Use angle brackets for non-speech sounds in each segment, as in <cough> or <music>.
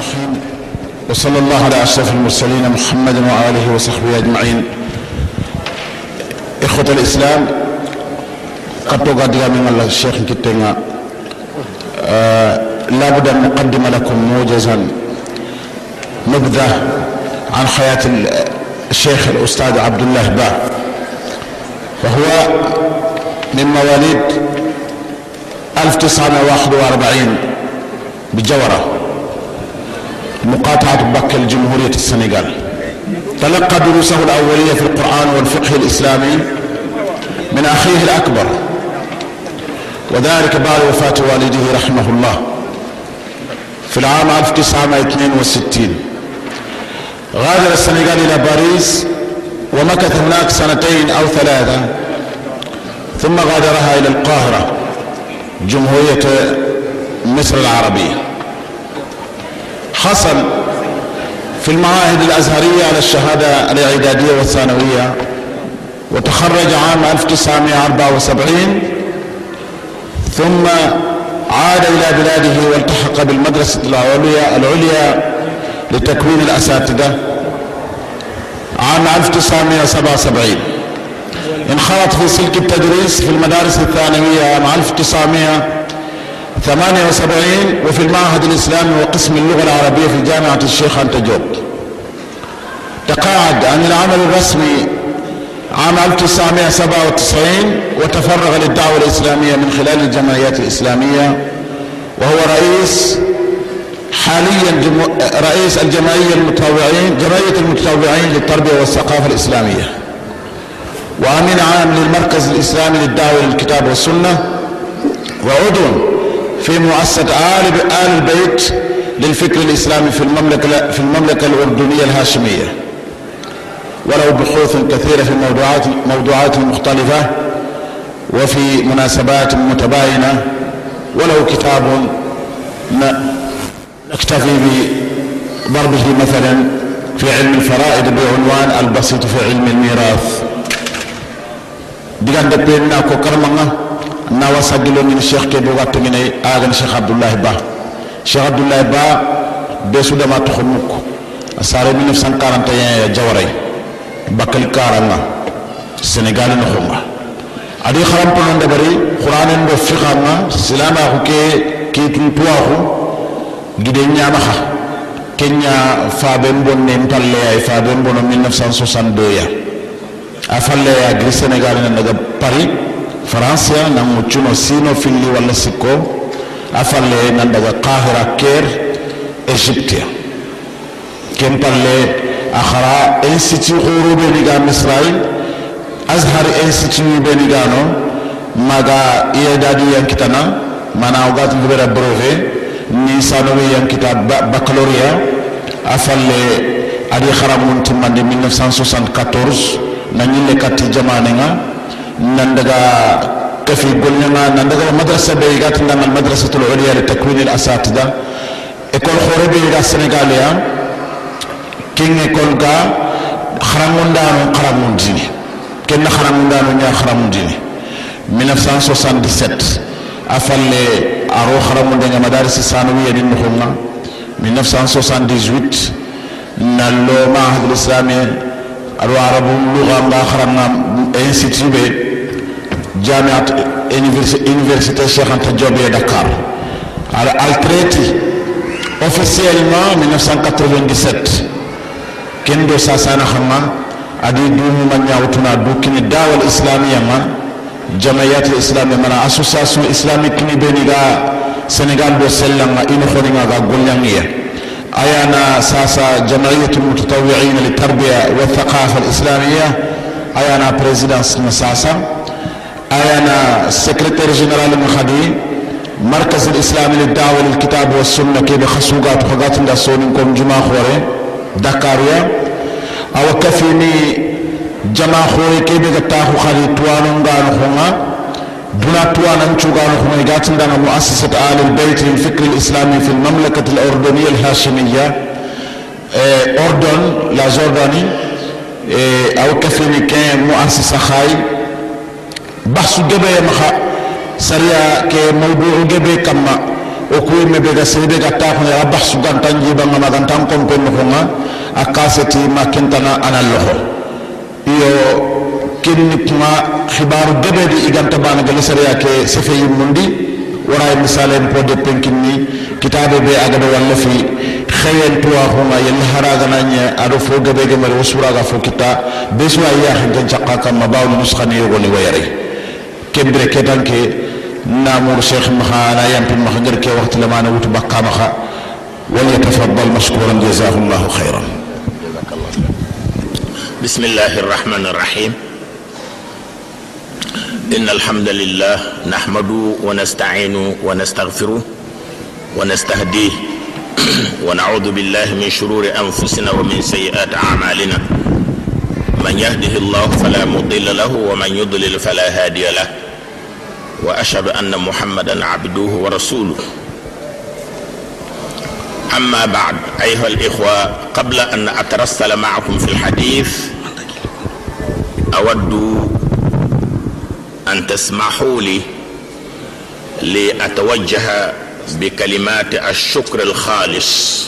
الرحيم. وصلى الله على أشرف المرسلين محمد وآله وصحبه أجمعين. إخوة الإسلام قد قد من الشيخ كتنا آه لابد أن نقدم لكم موجزا نبذة عن حياة الشيخ الأستاذ عبد الله با. وهو من مواليد 1941 بجورة مقاطعة بك الجمهورية السنغال. تلقى دروسه الأولية في القرآن والفقه الإسلامي من أخيه الأكبر. وذلك بعد وفاة والده رحمه الله. في العام 1962 غادر السنغال إلى باريس ومكث هناك سنتين أو ثلاثة. ثم غادرها إلى القاهرة جمهورية مصر العربية. حصل في المعاهد الأزهرية على الشهادة الإعدادية والثانوية وتخرج عام 1974 ثم عاد إلى بلاده والتحق بالمدرسة العليا العليا لتكوين الأساتذة عام 1977 انخرط في سلك التدريس في المدارس الثانوية عام 1978 وفي المعهد الإسلامي وقسم اللغة العربية في جامعة الشيخ أنت جوب تقاعد عن العمل الرسمي عام 1997 وتفرغ للدعوة الإسلامية من خلال الجمعيات الإسلامية وهو رئيس حاليا. رئيس الجمعية المتطوعين جمعية المتطوعين للتربية والثقافة الإسلامية وأمين عام للمركز الإسلامي للدعوة للكتاب والسنة وعضو في مؤسسة آل آل البيت للفكر الإسلامي في المملكة في المملكة الأردنية الهاشمية. وله بحوث كثيرة في موضوعات موضوعات مختلفة وفي مناسبات متباينة وله كتاب نكتفي بضربه مثلا في علم الفرائض بعنوان البسيط في علم الميراث. penna ko karmanga na wasagilo min cheikh ke bo gatto ngene agan cheikh abdullah ba cheikh abdullah ba be su dama to khumuk asare 1941 ya jawray bakal karanga senegal no khumba adi kharam to nda bari qur'anen do fiqama silama ko ke ke tu tuwaxu gide ñama xa kenya faben bonne mpalle ay faben bono 1962 ya a falle a giri sénégal na daga paris france ya na muccuno sino filli walla sikko a falle nan daga qahira ker égyptia ken palle a xara institut xuru beni ga misrail azhar institut gano maga iyedadi yankitana mana o ngubera brevet ni sanowe yankita baccaloria a falle adi xara mun timmandi 1974 na ñille katti jamane nga نندغا كفي قلنا نندغا مدرسة بيغات نندغا المدرسة العليا لتكوين الأساتذة إكل خوربي إلى السنغالية كين إكل غا خرمون دانو خرمون ديني كين خرمون دانو نيا خرمون ديني 1977 أفل أرو خرمون دانو مدارس السانوية لنهما 1978 نالو معهد الإسلامي أرو عربو لغة مداخرة نام إنسيتيبي جامعة Université الشيخ Anta Diobe دكار على التريتي officiellement 1997 كين دو ساسانا خما ادي دو من ياوتنا دو كين داو الاسلامية ما جمعيات الاسلامية ما اسوساسيون اسلامي كني بيني دا سنغال دو سلم ما اينو خوني ما غا ايانا ساسا جمعية المتطوعين للتربية والثقافة الاسلامية ايانا بريزيدانس نساسا أيانا سكرتير جنرال مخدي مركز الإسلامي للدعوة للكتاب والسنة كي بخسوقات خغات لسونكم جماع خوري دكاريا. أو كفيني جماع خوري كي بغتاخو خالي توانو غانو خونغا دون توانا نشوغان خميجات عندنا مؤسسة آل البيت للفكر الإسلامي في المملكة الأردنية الهاشمية. أردن لا جورداني. أو كفيني كان مؤسسة خاي. basu gebe ya maha. Sariya ke mawdu'u gebe kamma. O me be ga sebe ga ta ko ya basu gantan jiba ngama gantan kon kon no ma akaseti makintana ana loho iyo kini kuma khibaru gebe di iganta bana ga sariya ke sefe yimundi wara misalen po de penkinni kitabe be agada khayel khayen wa huma yel ya haraga nanya ado fo gebe gebe usura ga fo kita. Besu ayya hinjan chaqqa kam mabaul nuskhani yogoni wayari. Kembre ketanke نامور شيخ مخانا يمكن مخجر كي وقت لما نوت بقى مخا. وليتفضل مشكورا جزاه الله خيرا. بسم الله الرحمن الرحيم. إن الحمد لله نحمده ونستعينه ونستغفره ونستهديه. <clears throat> ونعوذ بالله من شرور أنفسنا ومن سيئات أعمالنا. من يهده الله فلا مضل له ومن يضلل فلا هادي له. وأشهد أن محمدا عبده ورسوله. أما بعد أيها الإخوة قبل أن أترسل معكم في الحديث أود أن تسمحوا لي لأتوجه بكلمات الشكر الخالص.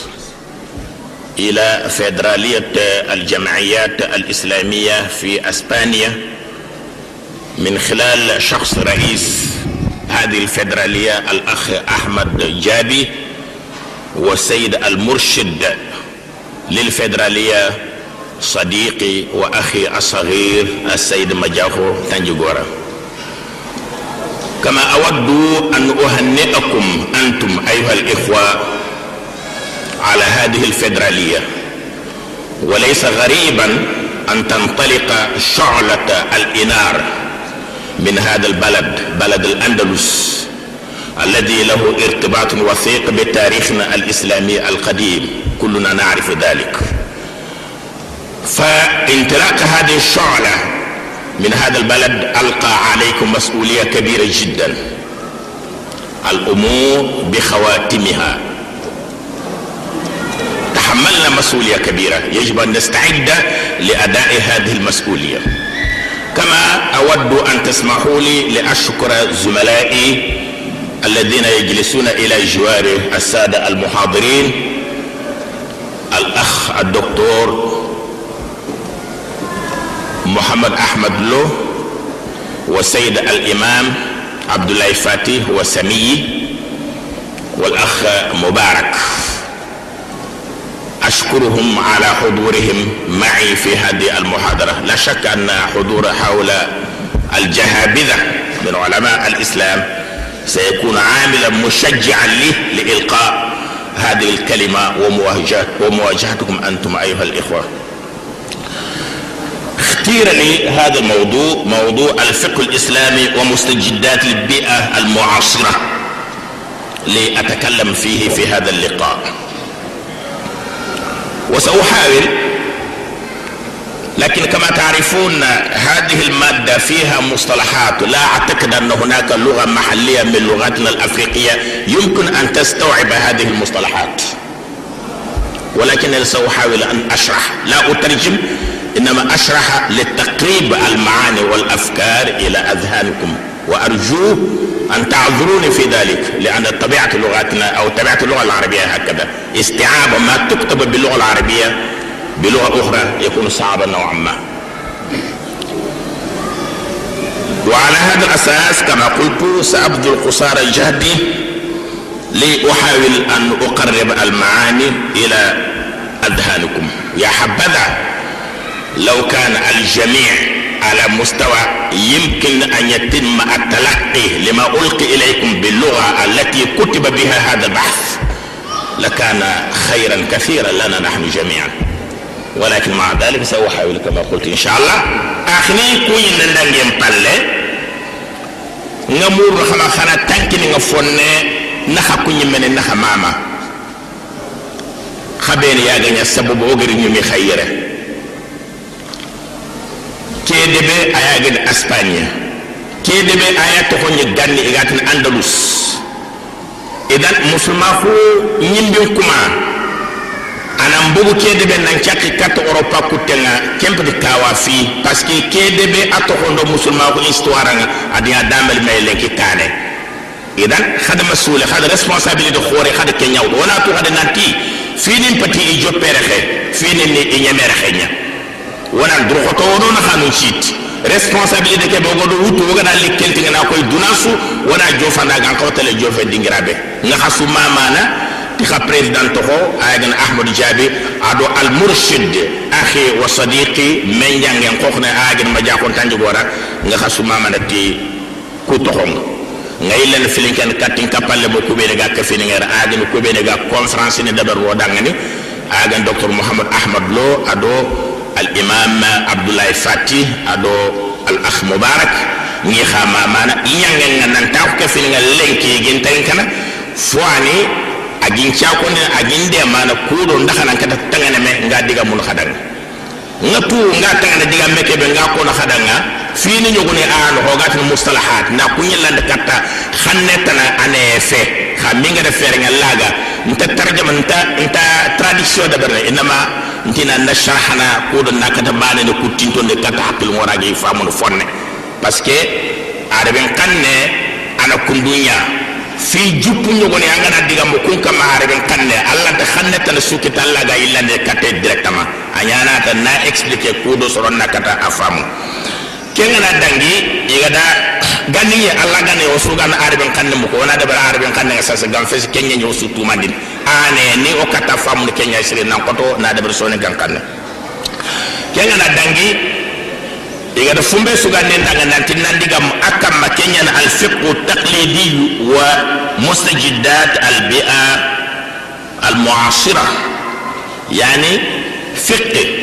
إلى فيدرالية الجمعيات الإسلامية في أسبانيا من خلال شخص رئيس هذه الفدرالية الأخ أحمد جابي والسيد المرشد للفدرالية صديقي وأخي الصغير السيد مجاهو تنجغورا كما أود أن أهنئكم أنتم أيها الإخوة على هذه الفدرالية وليس غريبا أن تنطلق شعلة الإنار من هذا البلد بلد الأندلس الذي له ارتباط وثيق بتاريخنا الإسلامي القديم. كلنا نعرف ذلك. فانطلاق هذه الشعلة من هذا البلد ألقى عليكم مسؤولية كبيرة جدا. الأمور بخواتمها. تحملنا مسؤولية كبيرة. يجب أن نستعد لأداء هذه المسؤولية. كما أود أن تسمحوا لي لأشكر زملائي الذين يجلسون إلى جوار السادة المحاضرين الأخ الدكتور محمد أحمد لو والسيد الإمام عبد الله فاتي وسمي والأخ مبارك. أشكرهم على حضورهم معي في هذه المحاضرة. لا شك أن حضور هؤلاء الجهابذة من علماء الإسلام سيكون عاملا مشجعا لي لإلقاء هذه الكلمة ومواجهتكم أنتم أيها الإخوة. اختير لي هذا الموضوع موضوع الفقه الإسلامي ومستجدات البيئة المعاصرة. لأتكلم فيه في هذا اللقاء. وسأحاول لكن كما تعرفون هذه المادة فيها مصطلحات لا أعتقد أن هناك لغة محلية من لغتنا الأفريقية يمكن أن تستوعب هذه المصطلحات. ولكن سأحاول أن أشرح لا أترجم إنما أشرح لتقريب المعاني والأفكار إلى أذهانكم وأرجو أن تعذروني في ذلك لأن طبيعة لغتنا أو طبيعة اللغة العربية هكذا. استيعاب ما تكتب باللغة العربية بلغة أخرى يكون صعبا نوعا ما. وعلى هذا الأساس كما قلت سأبذل قصارى جهدي لأحاول أن أقرب المعاني إلى أذهانكم. يا حبذا لو كان الجميع على مستوى يمكن أن يتم التلقي لما ألقي إليكم باللغة التي كتب بها هذا البحث. لكان خيرا كثيرا لنا نحن جميعا. ولكن مع ذلك سأحاول كما قلت إن شاء الله. أخني كوين لندن يمبالي نمور خما خنا تنكني نفوني نخا كوني من نخا ماما. خبين يا غنيا السبب وغير نيمي خيره kedebe aya gani espanya kedebe aya to honye ganni igatin andalus idan musulma fu nyimbin kuma anan bugu kedebe nan chaki kata europa kutenga kempe de kawafi parce que kedebe ato hondo musulma ko histoire nga adia damel may lenki kane idan hada masule hada responsabilité khore hada ke nyawdo wona to hada nanti finin pati i joppere xe finin ni i ñemere nan durkotowoɗo na hanu shit responsabilité ke bogoɗo wutu wogana likkeltigana koy dunasu wona jofandagan mama na ti gaha president to ko ay gan ayagan jabi ado al murshid akhi wa sadiqi men jangen kokne ayagan ma gora nga gaha mama na ti ku tohonga ngay len filinken katin kapalle mo kubene ga kafini ngar ko be daga conférence ni dabar wo dangani agan docteur mohammed ahmad lo ado al'imam abdoulaye fatti ado al-akh mubarak ni xama mana ñangenga nantaxu ke fininga lenkigin tayin kana fo ani agin cakone agin de mana kuɗo ndaxanan kata tangane me nga diga mun xadanga. Nga tu nga tangane diga meke be nga kono xadanga. Fini ñogone aano hogatino mustalahat na kuñillande katta xanne tana ane fe xa minga de fere nga laga nta tarjama nta nta tradition da berne inama ntina na sharhana ko do nakata bane ne kutinto de katta hakil ngorage fonne. Parce que araben kanne ana kundunya fi juppu ñogone angana diga mo kun kama araben kanne alla ta xanne tana sukita alla ga illande katte directement. Anyana ta na expliquer ko do soron nakata afamu kengana dangi igada ganni ye alla ganne o sugan arben kanne mu ko wana da bara arben kanne sa sa gam fes kenya nyo su tumandin ane ni o kata famu kenya sire nan koto na da bar sone gan kanne kengana dangi igada fumbe sugan ne daga nan tin nan digam akam ma kenya na al fiqh taqlidi wa mustajiddat al bi'a al mu'asira yani fiqh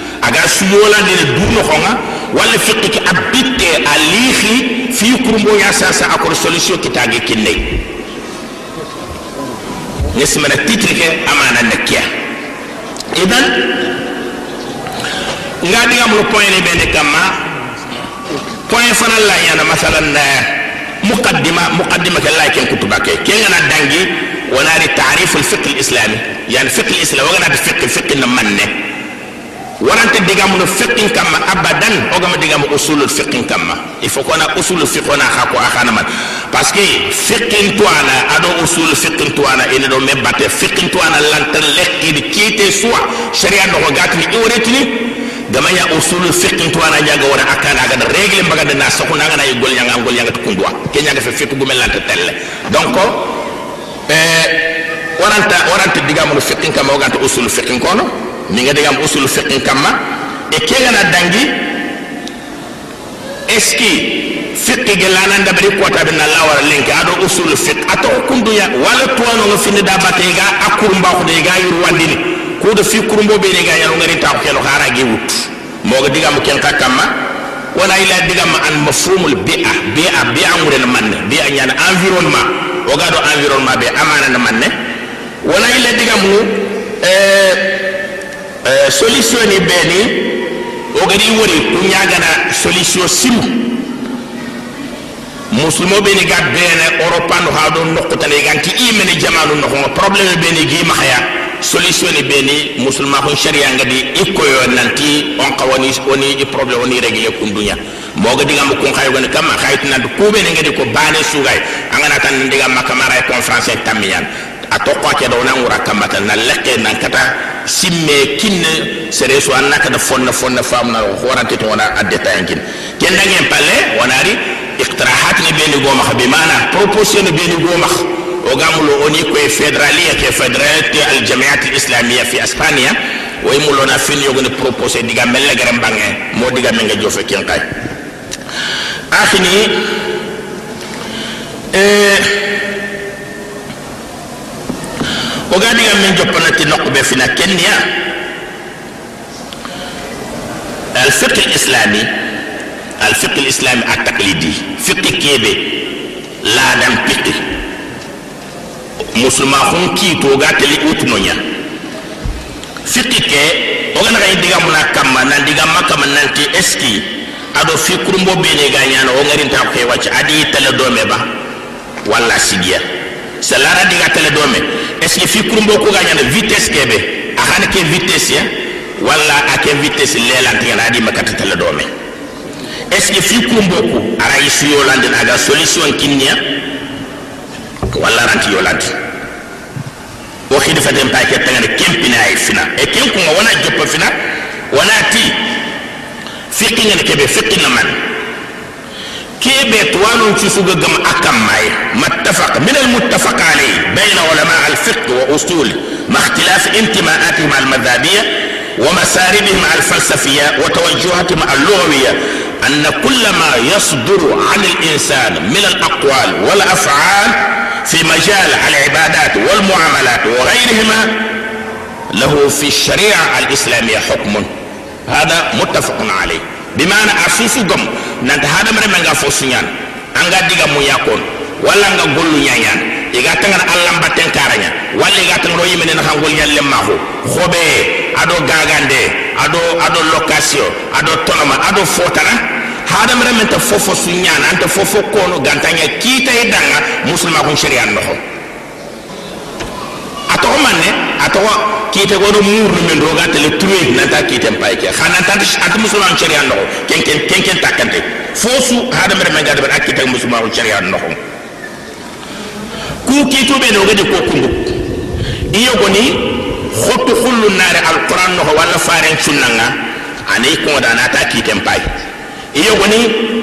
aga suyola ne duno khonga wala fiqi ki abitte alihi fi kurumbo ya sasa akor solution kitage kinne nismana titre ke amana nakia idan ngadi ngam lo point ne bende kama point fana la yana masalan na muqaddima muqaddima ke la ken kutuba ke ke ngana dangi wana ri ta'rif al fiqh al islami yani fiqh warante digamuno fiqin kamma abadan ogama digamu usulul fiqin kamma. Il faut kona usulul fiqona xa ko axanaman parce que fiqin tuana ado usulul fiqin tuana ina do me batte. Fiqin tuana lantan lekkidi kiite suwa sharia noxo gatini i woretini gamaya usulul fiqin tuana ñaga wona akana agada régle mbagada na sokuna ngana yi gol ñanga ngol ñanga tukunduwa ke ñaga fe fiqu gumel lanta telle. Donc eh, waranta waranta digamuno fiqin kamma oganta usulul fiqin kono. Ni nga digam usul fiqh kamma e kegana dangi eski fiqh ge lanan da bari kota bin Allah wara lenke ado usul fiqh. Ato kundu ya wala tuwano nga finne da bate ga akur mba ko de ga yur wandini ko do fi kurumbo be de ga yaro ngari ta ko hara ge wut. Mo ga digam ken ka kamma wala ila digam an mafhumul bi'a bi'a bi'a ngure na manne bi'a nyana environnement. O ga do environnement be amana na manne. Wala ila digam mu euh Eh, solution ni beni ni o gadi wori kunya gana solution sim musulmo beni ga bene ɔrɔpa no ha don tan e ganti i mene jamanu nɔkɔŋɔ problem beni gi gii solution ni beni muslima musulma sharia ngadi ikko yo nanti on ka oni di i oni regle régler kun dunya. Mo ga diga mo kun xayo gani kam xayit nan ko be ngadi ko bane sugay makamara e conference tamiyan a tokko ke do ngura kamata na leke nan kata. Simme kinne sere so anna kada fonna fonna fam na horante to wana adeta yankin. Ken dangen palle wanari iqtirahat ni beni goma khabi mana proposition ni beni goma o gamulo oni ko federalia ke federalite al jamiat al islamiyya fi espania way mulo na fin yogo ni proposé diga melle garam mbange mo diga menga jofe ken kay akhini eh ogadiga min joppanati noqɓe fina berfikir Kenya, fikir Islami, lislami a taklidi kebe la dam piqi musulma hun kiito oga teli nya fiqh ke oganaxayi digamuna kamma nan digamma kamma nanti eski. Ado aɗo fi kurumbo bene ga ñana o ŋarintan xewacca adi tele dome ba walla sigia, salara diga tele dome est ce que fikrum bo kugañana vitesse keɓe axana ke vitesse ya? Walla a ke vitesse lelantigana adima katatala dome est ce que fikrum boku ara i suyolandin aga solution kinniya walla ranti yolandi wo xidifaten pa ke tangana kempina ay fina. E ken kunga wona jopa fina wona ti fiqingene kebe fiqina man. Akam may mattafaq min al muttafaq alayhi bayna ulama al fiqh wa usul ma ikhtilaf intimaatihim al madhabiyya ومساربهم الفلسفية وتوجهاتهم اللغوية أن كل ما يصدر عن الإنسان من الأقوال والأفعال في مجال العبادات والمعاملات وغيرهما له في الشريعة الإسلامية حكم. هذا متفق عليه. bimana mana susu nanti hadam hadamareme nga fo angga diga muya kon walla nga gollu ñañan iga tangana allambatten karaña walla iga tangano yimene naxa ngol ñallen ado gagande ado ado lokasiyo, ado tonoma ado fotana. Hadamarementa fofo suñana anta fofo kono gantanya kita edanga musulma kun syariat noxo atoxo manne eh? atoxo kiite gono murnu men roga tele tume eh? nanta ya. kiiten pay ke xa nantante ati musulman cariya noxo kenken kenken takkante eh? fosu su hadamare men kita a kiite musulman cariya noxo ku kiitu ɓe noga de ko kundu iyo goni xotu alquran noxo walla faren cunnanga anayi kuŋo da anata kiiten pay iyo goni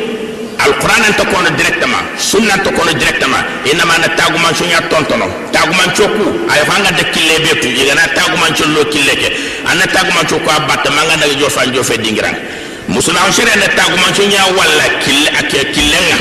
alquran anta kono directement sunna to kono directement. Ina ma na taguma sunya tontono. Taguma choku ay fanga de kille betu tu. Na taguma chollo kille ke. Anna taguma choku abatta manga daga jofa jofe dingiran. Musuna on shere na taguma sunya walla kille ake killenga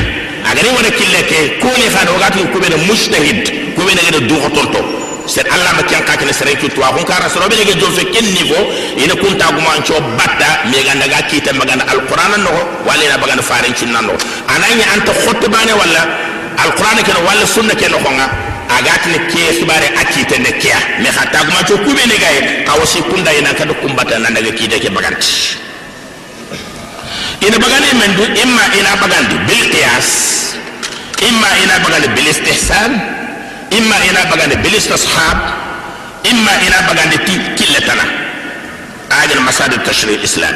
agari wona kille ke ko fa do gatu ko be mujtahid ko be do c'est allah ma kyan kakene sere ki to akon kara soro be ge jo fe ken niveau ina kunta guma an cho batta me ganda ga kita magana alquran no wala ina bagana farin cinna no ananya anta khotte bane wala alquran ke wala sunna ke no nga agati ne ke subare akite ne kya me khata guma cho kube ne gaye kawasi kunda ina kada kumbata nan daga kide ke baganti ina bagani men du imma ina bagandi bil qiyas imma ina bagandi bil istihsan imma ina bagande bil istishab imma ina bagande ti killetana. Ajal masad tashri islam.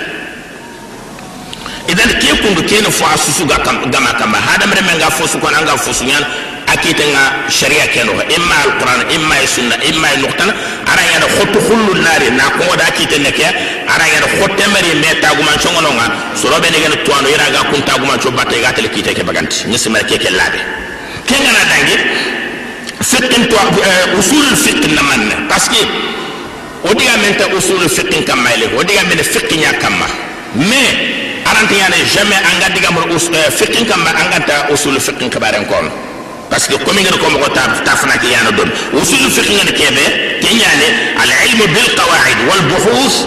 Idan ke kundu ke no fo asusu ga kam gama kama hada mere men ga fo su kon anga fo su nyan akite nga sharia ke no imma alquran imma sunna imma nuqtana ara yana khotu khullu nari na ko da akite ne ke ara yana khotte mari me taguma chongono nga soro be ne gena tuano ira ga kun taguma cho ga tele kite ke baganti. Ni simar ke ke labe ke ngana dangi فقه انت اصول الفقه نمان باسكي ودي انت اصول الفقه كما مايلي ودي من الفقه يا كما مي ارانت يعني جامي ان غادي غامر فقه كما ان غادا اصول الفقه كبارن كون باسكي كومي غير كوم كو تاب تافنا كي يانا دون اصول الفقه ان كيبي كي يعني العلم بالقواعد والبحوث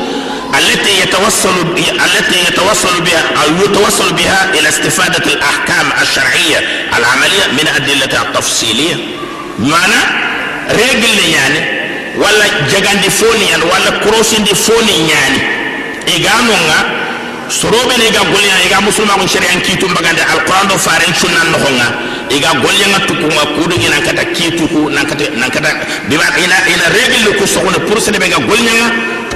التي يتوصل بي... التي يتوصل بها أو يتوصل بها إلى استفاده الاحكام الشرعيه العملية من ادلتها التفصيليه mana regle ni ñaani walla jagandi fooni ñaani walla korosindi fo ni ñaani iga nonga soroɓe ne iga golleña iga musulma kun sariyan kiitu mbagande alquran do faren cunnan noxonga iga golleŋa tukunga kudugi nankata kiituku nankata nankata bima ina ina regl ku soxone pour sedeɓe ga golleñanga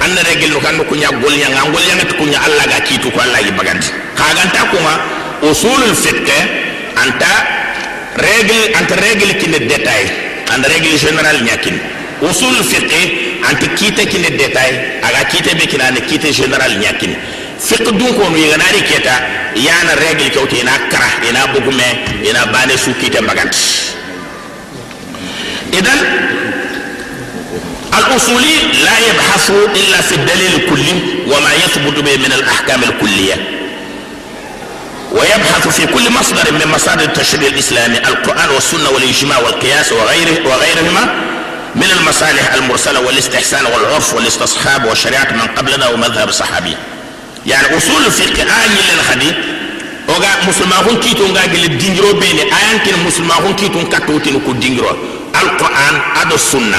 anna regl nu kandu kuña golleñanga an golleñanga tukuña allah ga kiituku allah gi bagandi xaganta kunga usulul fiqe anta regel anta regel ki ne detail anta regel general nyakin usulul fiqh anta kita ki ne detail aga kita be kina ne kita general nyakin fiqh dun ko no yigana keta yana règle ko ina kara ina bugume ina bane su kite maganti idan الأصولي لا يبحث إلا في الدليل الكلي وما يثبت به من الأحكام الكلية ويبحث في كل مصدر من مصادر التشريع الإسلامي القرآن والسنة والإجماع والقياس وغيره وغيرهما من المصالح المرسلة والاستحسان والعرف والاستصحاب وشريعة من قبلنا ومذهب الصحابي usul fiqh ayi len khadi oga musulma hun kito nga gele dingiro bene ayan kin musulma hun kito katto tin ko dingiro alquran ado sunna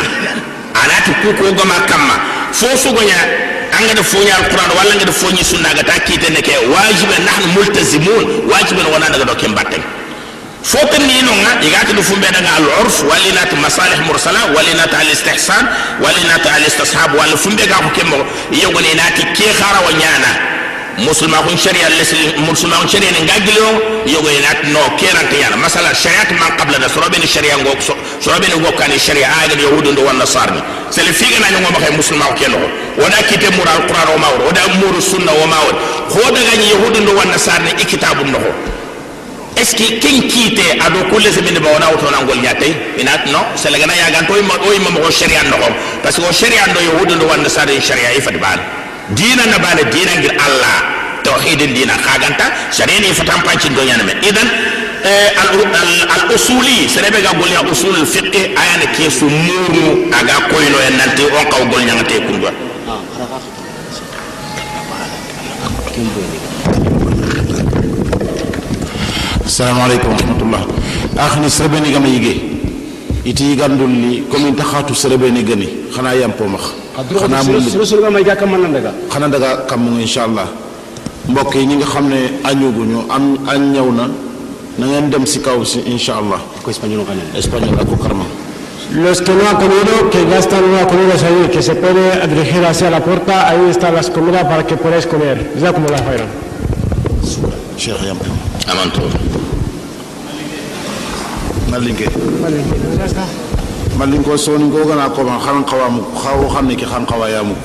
anati ku ko gama kamma fo anga da fonya alquran walla nga da fonyi sunna ga ta kite ne ke wajibe nahnu multazimun wajibe wana daga do kem batten fotan ni no nga igata du fumbe daga al urf walinat masalih mursala walinat al istihsan walinat al istishab wal fumbe ga ko kemmo yogo ne nati ke khara wa nyana musulma kun sharia lesli musulma kun sharia ne ngagilo yogo ne nati no kerante yana masala shariat man qabla da sorobe ni sharia ngo sorobe ni ngo kan sharia aga yahudu ndo wan nasarni sele figa na ngo bakay musulma ko keno wada kite mura al qur'an wa mawr wada muru sunna wa mawr ko daga yahudu ndo wan nasarni ikitabun no est ce que ken kiite ado kulle se binde bawna wuto nangol nyatay inat no selegana ya ganto o o imam ko sharia no parce que o sharia do yahudu do wanda sare sharia ifat bal dina na bale dina ngir allah. Tauhid dina khaganta sharia ni fatam panci do nyana me idan al usuli serebe ga golya usul al fiqh ayana ke su muru aga koyno en nanti on kaw gol nyangate kundwa assalamu aleykum warahmatullah akhni serebeni gama yige iti gandulli komin takhatu serebeni gani xana yampo max. Xana suru gama jaka man daga xana daga kam inshallah mbokk yi ñi nga xam ne añuguñu am añ ñëw na na ngeen dem si kaw si inshallah ko espagnol kan espagnol ak karma. Los que no han comido, que ya están no comidos ahí, que se puede dirigir hacia la puerta, ahí están las comidas para que podáis comer. Ya como la fueron. amanto malinke malinko soninko gana koban xan xawa muk xa wo xamne ki xan xawa ya muk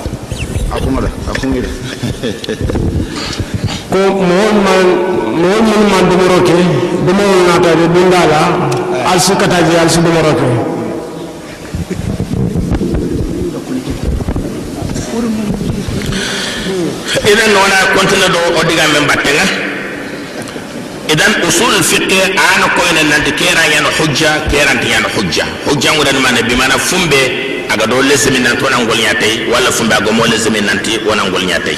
akunga da akunga da ko moon man moon man man dumoro ke dumoro na ta de bindala al su kata je al su dumoro ke nona kontena do o diga men battenga idan usul fiqe ana ko ene nanti kera yana hujja keranti yana hujja. Hujja ngudan mana bi mana fumbe aga do lesimi nan to nangol nyatay wala fumbe aga mo lesimi nanti wona gol nyatay.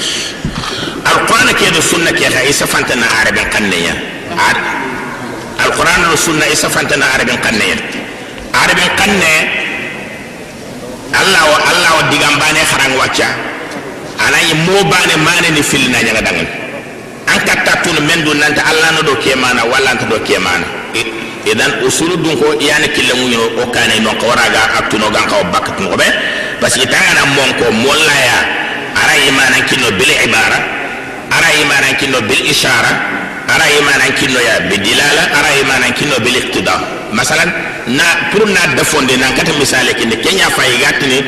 Alquran ke do sunna ke ha isa fantana arabin kanneya alquran no sunna isa fantana arabin kanneya arabin qanne allah wa allah wa digambane kharang wacca. Anayi mo bane mane ni filna nyaga dangan an tun men dun nanta allah no do ke mana walla anta do ke mana idan usulu dun ko iyane kille mu yo o kane non ko waraga atuno gan ko bakat no be parce que tanga mon ko molla ya ara imana kinno bil ibara ara imana kinno bil ishara ara imana kinno ya bil dilala ara imana kinno bil iqtida masalan na pour na defonde nan kata misale kinde kenya fay gatini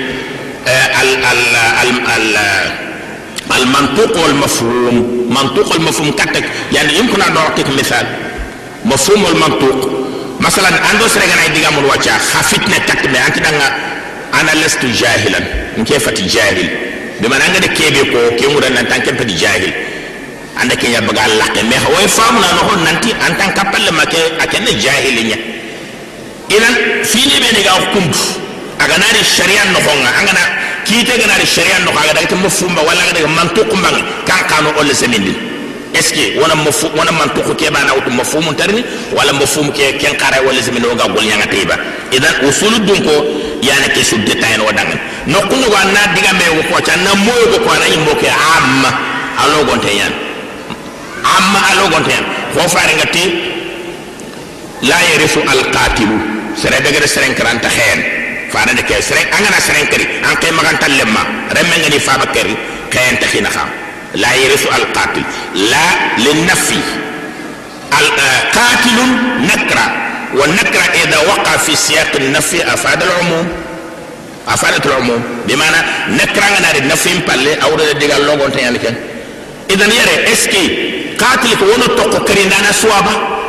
al al al al المنطوق والمفهوم. منطوق المفهوم كتك يعني يمكن أن أعطيك مثال. مفهوم المنطوق مثلا عنده سرقنا يديغا من وجه خفتنا كتب انت دانا أنا لست جاهلا. كيف جاهل. ان عندك كيبي كو. كي مودان أنت كيف جاهل. عندك يا بغا لاك مي هو فامنا نو نانتي ان تان كابل ما كي أكن جاهل ني اذا فيني بيني غا كومب أغناري الشريعه نخونغا اغنا kiite gana de sharia no kaga daga mo fumba wala daga mantuq mbang kan kanu olle semindi. Est ce que wona mo fu wona mantuq ke bana wutu mafhum tarni wala mafhum ke ken kara wala semindi ga gol nyanga teba idan usul dun ko yana ke su detail no dangan no kunu wa na diga me ko cha na mo ko ko na yimbo ke amma alo gonte yan amma alo gonte yan ko faare ngati la yarisu al qatilu sere daga sere karanta fana de ke sere angana sere kari an kay magan tallemma remme ngani faba kari kayan takhina kham la yarisu al qatil la lin nafi al qatil nakra wa nakra idha waqa fi siyaq al nafi afada al umum afadat al umum bimana nakra ngana de nafi palle awda de digal logon tan yalken idan yare eski qatil ko wono tokko kari ndana suwaba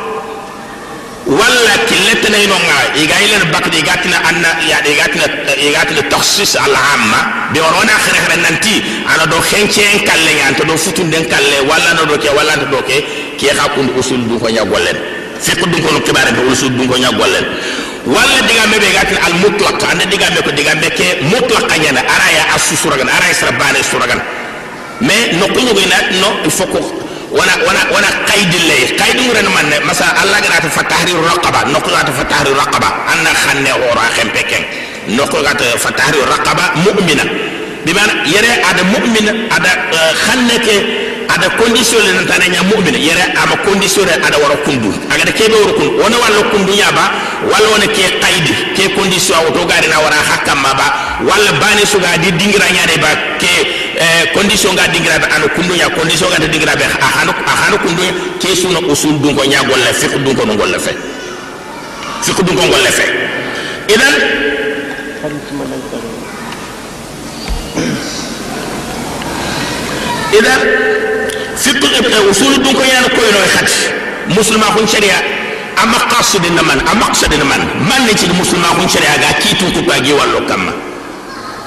walla killetana ino nga igailen bakdi igatina anna ya igatina igatina takhsis al amma. Be warona khire khire nanti. Ana do khenche en kalle ya anto do futun den kalle walla no do ke walla do ke ki kha kun usul du ko nya gollen. Fiqh du ko no kibare be usul du ko nya gollen. Walla diga mebe igatina al mutlaq. Anda diga me ko diga me ke mutlaq nya ara ya asu suragan ara ya sura bane suragan. Mais no ko no no il faut wana wana wana qaidi lay qaidi ngure man masa allah gana ta fatahriru raqaba nokko gata fatahriru raqaba. Anna khanne ora khempe ken nokko gata fatahriru raqaba mu'mina. Bi mana yere ada mu'mina ada khanne ke ada condition le nantana nya mu'mina. Yere ama condition le ada wara kundu. Aga de kebe wara kundu. Wona wala kundu nya ba wala wona ke qaidi ke condition aw to gari na wara hakam ma ba wala bani suga di dingira nya de ba ke condition ga anu kundu nya condition ga dingira be a hanu a hanu kundu ke suna usul dun ko nya golle fiqh dun ko golle fe. Fiqh dun ko golle fe. Idan idan fiqh usul dun ko yana ko no khat muslima kun sharia amma qasidin man amma qasidin man. Man ne ci muslima kun sharia ga kitu ku ba gi wallo kamma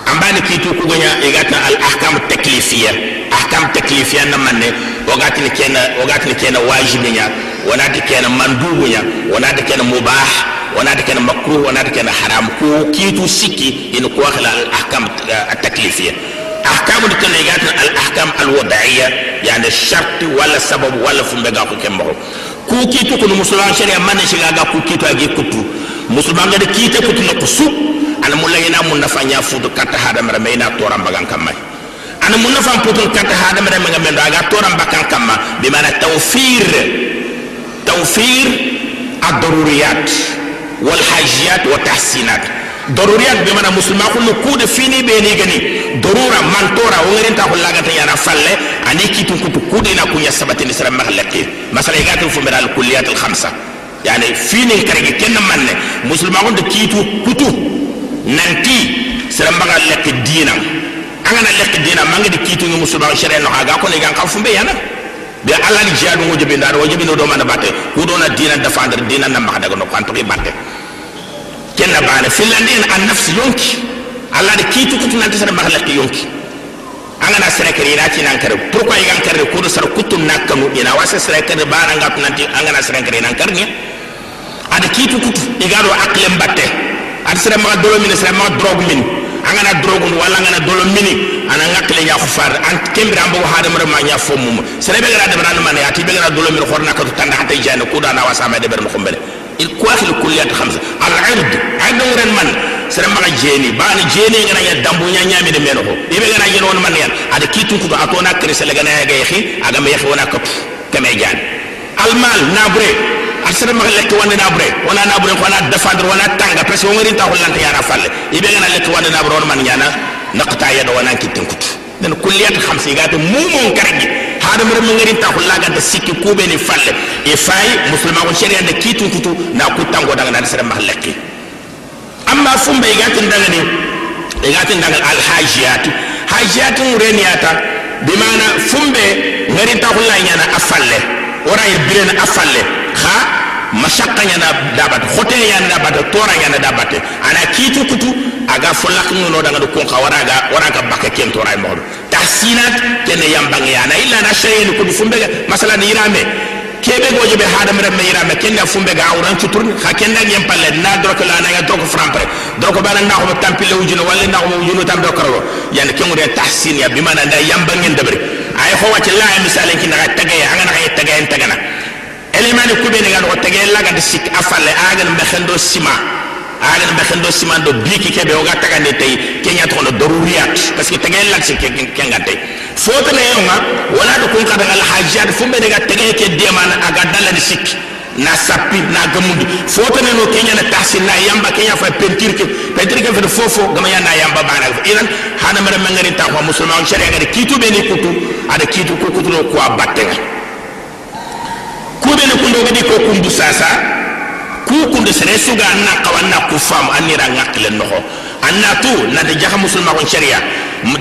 ambani kitu ku ganya igata al ahkam taklifiyya ahkam taklifiyya na man ne wagati ne kena wagati ne kena wajibi nya wana ta kena mandubu nya wana ta kena mubah wana ta kena makruh wana ta kena haram ku kitu siki in ko khala al ahkam taklifiyya ahkamu da kana igata al ahkam al wada'iyya yani shart wala sabab wala fumbe ga ku kembo ku kitu ku musulman sharia man ne shiga ga ku kitu age kutu musulman ga da kite kutu na kusu ana mulla ina mun na fanya fudu kata hada mara me ina toran bagan kamma ana mun na fan putun kata hada mara me ngamendo aga toran bakan kamma bi mana tawfir tawfir ad-daruriyat wal hajiyat wa tahsinat daruriyat be mana musulma kullu kude fini be ni gani darura man tora o ngaren ta kullaga ta yana falle ani kitu kutu kude na kunya sabati ni sara mahlaqi masala igatu fu mira al kulliyat al khamsa yani fini karege kenna manne musulma ko kitu kutu nanti serembaga lekk anga na lek diinam mangi di kitu ni musuba shere no haga. Ko ne gan kal be yana. Be alla ni jadu mo jibe ndar wajibi no do man batte. Ku do na diina defendre diina na makha daga no kan to ki batte. Kenna bana finlandien an nafsi yonki. Alla de kitu kutu nanti serembaga lek yonki. Sere kere ina ci nan kare pourquoi gan kare ko do sar kutu nakkamu ina? Wase sere kere bana ngap nanti angana serekere nan karni ada kitu kutu igado aklem batte ad sere ma dolo min sere ma drog min an gana drogun wala ngana dolo mini ana ngakle nya ko far an kembira ambo hada mara ma nya fo mum sere be gara de bana man ya ti be gara dolo min khorna ka tanda hatta jana ko da na wasa ma de ber mo khombele الكواخل الكليات خمسة العرض عرض ورن من سر ما جيني بان جيني غنا يا دامبو نيا نيامي دي مينو يبي غنا جين وون من يان ادا كيتو كو اتونا كريس لا غنا يا يخي اغا ما يخي ونا كف كما جان المال نابري asere ma lekki wande na bre wana na bre ko na defendre wana tanga? Parce que ngari ta hollante yara falle. Ibe ngana lekki wande na bre man nyana? Naqta yado wana kitin kutu den kulliyat khamsi gata mumon kargi hada mure ngari ta hollaga da sikki kube ni falle. E fay musulma ko sharia da kitu kutu na kutango daga na sere ma lekki. Amma fumbe gatin daga ni gatin daga al hajiyat hajiyat mureniyata bimana fumbe ngari ta hollanya na afalle. Ora yir afalle ka masakka ñana dabate hote ñana dabate tora ñana dabate. Ana kitu kutu aga folak fo no daga do kun ka waraga waraga bakke ken tora e moxoɗo tahsinat kene yambangeya ana illa na shayeni kudu fumbege masala ni yirame kebe goje be hada mere meira me kenga fumbe ga auran chuturni ha kenga ngem palle na droko la na ya droko frampre. Droko bana na ko tampile ujuno walle na ko ujuno tam do karo yani kengo de tahsin ya bimana da yamba ngen debre ay ho wati la misale kin na tagay anga na tagay tagana elemani kubeni ga ɗoxo tege lagadi sik a agan mexen sima. Agan mexen do do biki keɓe oga tagandi tey keñatoxono daruriyat parce que tege lag sik kenga tey fotaneyonga wala do kun xadagal hajat fu mbene ga tege ke demana aga daladi sik. Na sappi na gamundi fotaneno keñana tahsin na yamba keña fa peinture ke peinture ke fede fofo gamaya na yamba bana. Inan hana mera mengarinta xoa musulman sharia gada kiituɓeni kutu ada kiitu ku kutuno kuwa battenga kuɓene kundo gadi ko kumbu sasa ku kundo sere suga an na kawa an na ku faamu an nira ŋakkilen noxo an na tu jaha musulma musulmaxon sharia.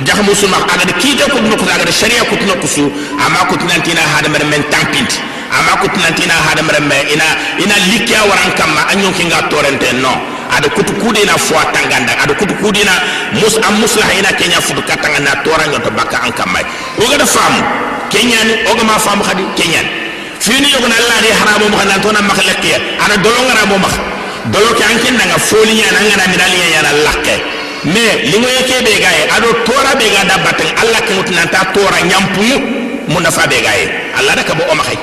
Jaxa musulma agada kiita kutuna kusu agada sharia no kusu ama kutunantina hadamaren men tampinti ama kutunantina hadamaren me ina ina likya waran kama a kinga torente non ada kutu kudina fo tanganda ada kutu kudina mus am muslah ina kenya fudu katanga na toranga to baka an kamai o gada famu kenyani o gama famu khadi kenyani fini yogo na Allah ni haramu mo kana tona makhlaqiyya ana dolo ngara mo mak dolo ke anke nanga foli nya nanga na midali nya na lakke me lingo yake be gaye ado tora be ga da batin Allah ke mutuna ta tora nyampu mun nafa be gaye allah da ka bo o ma khay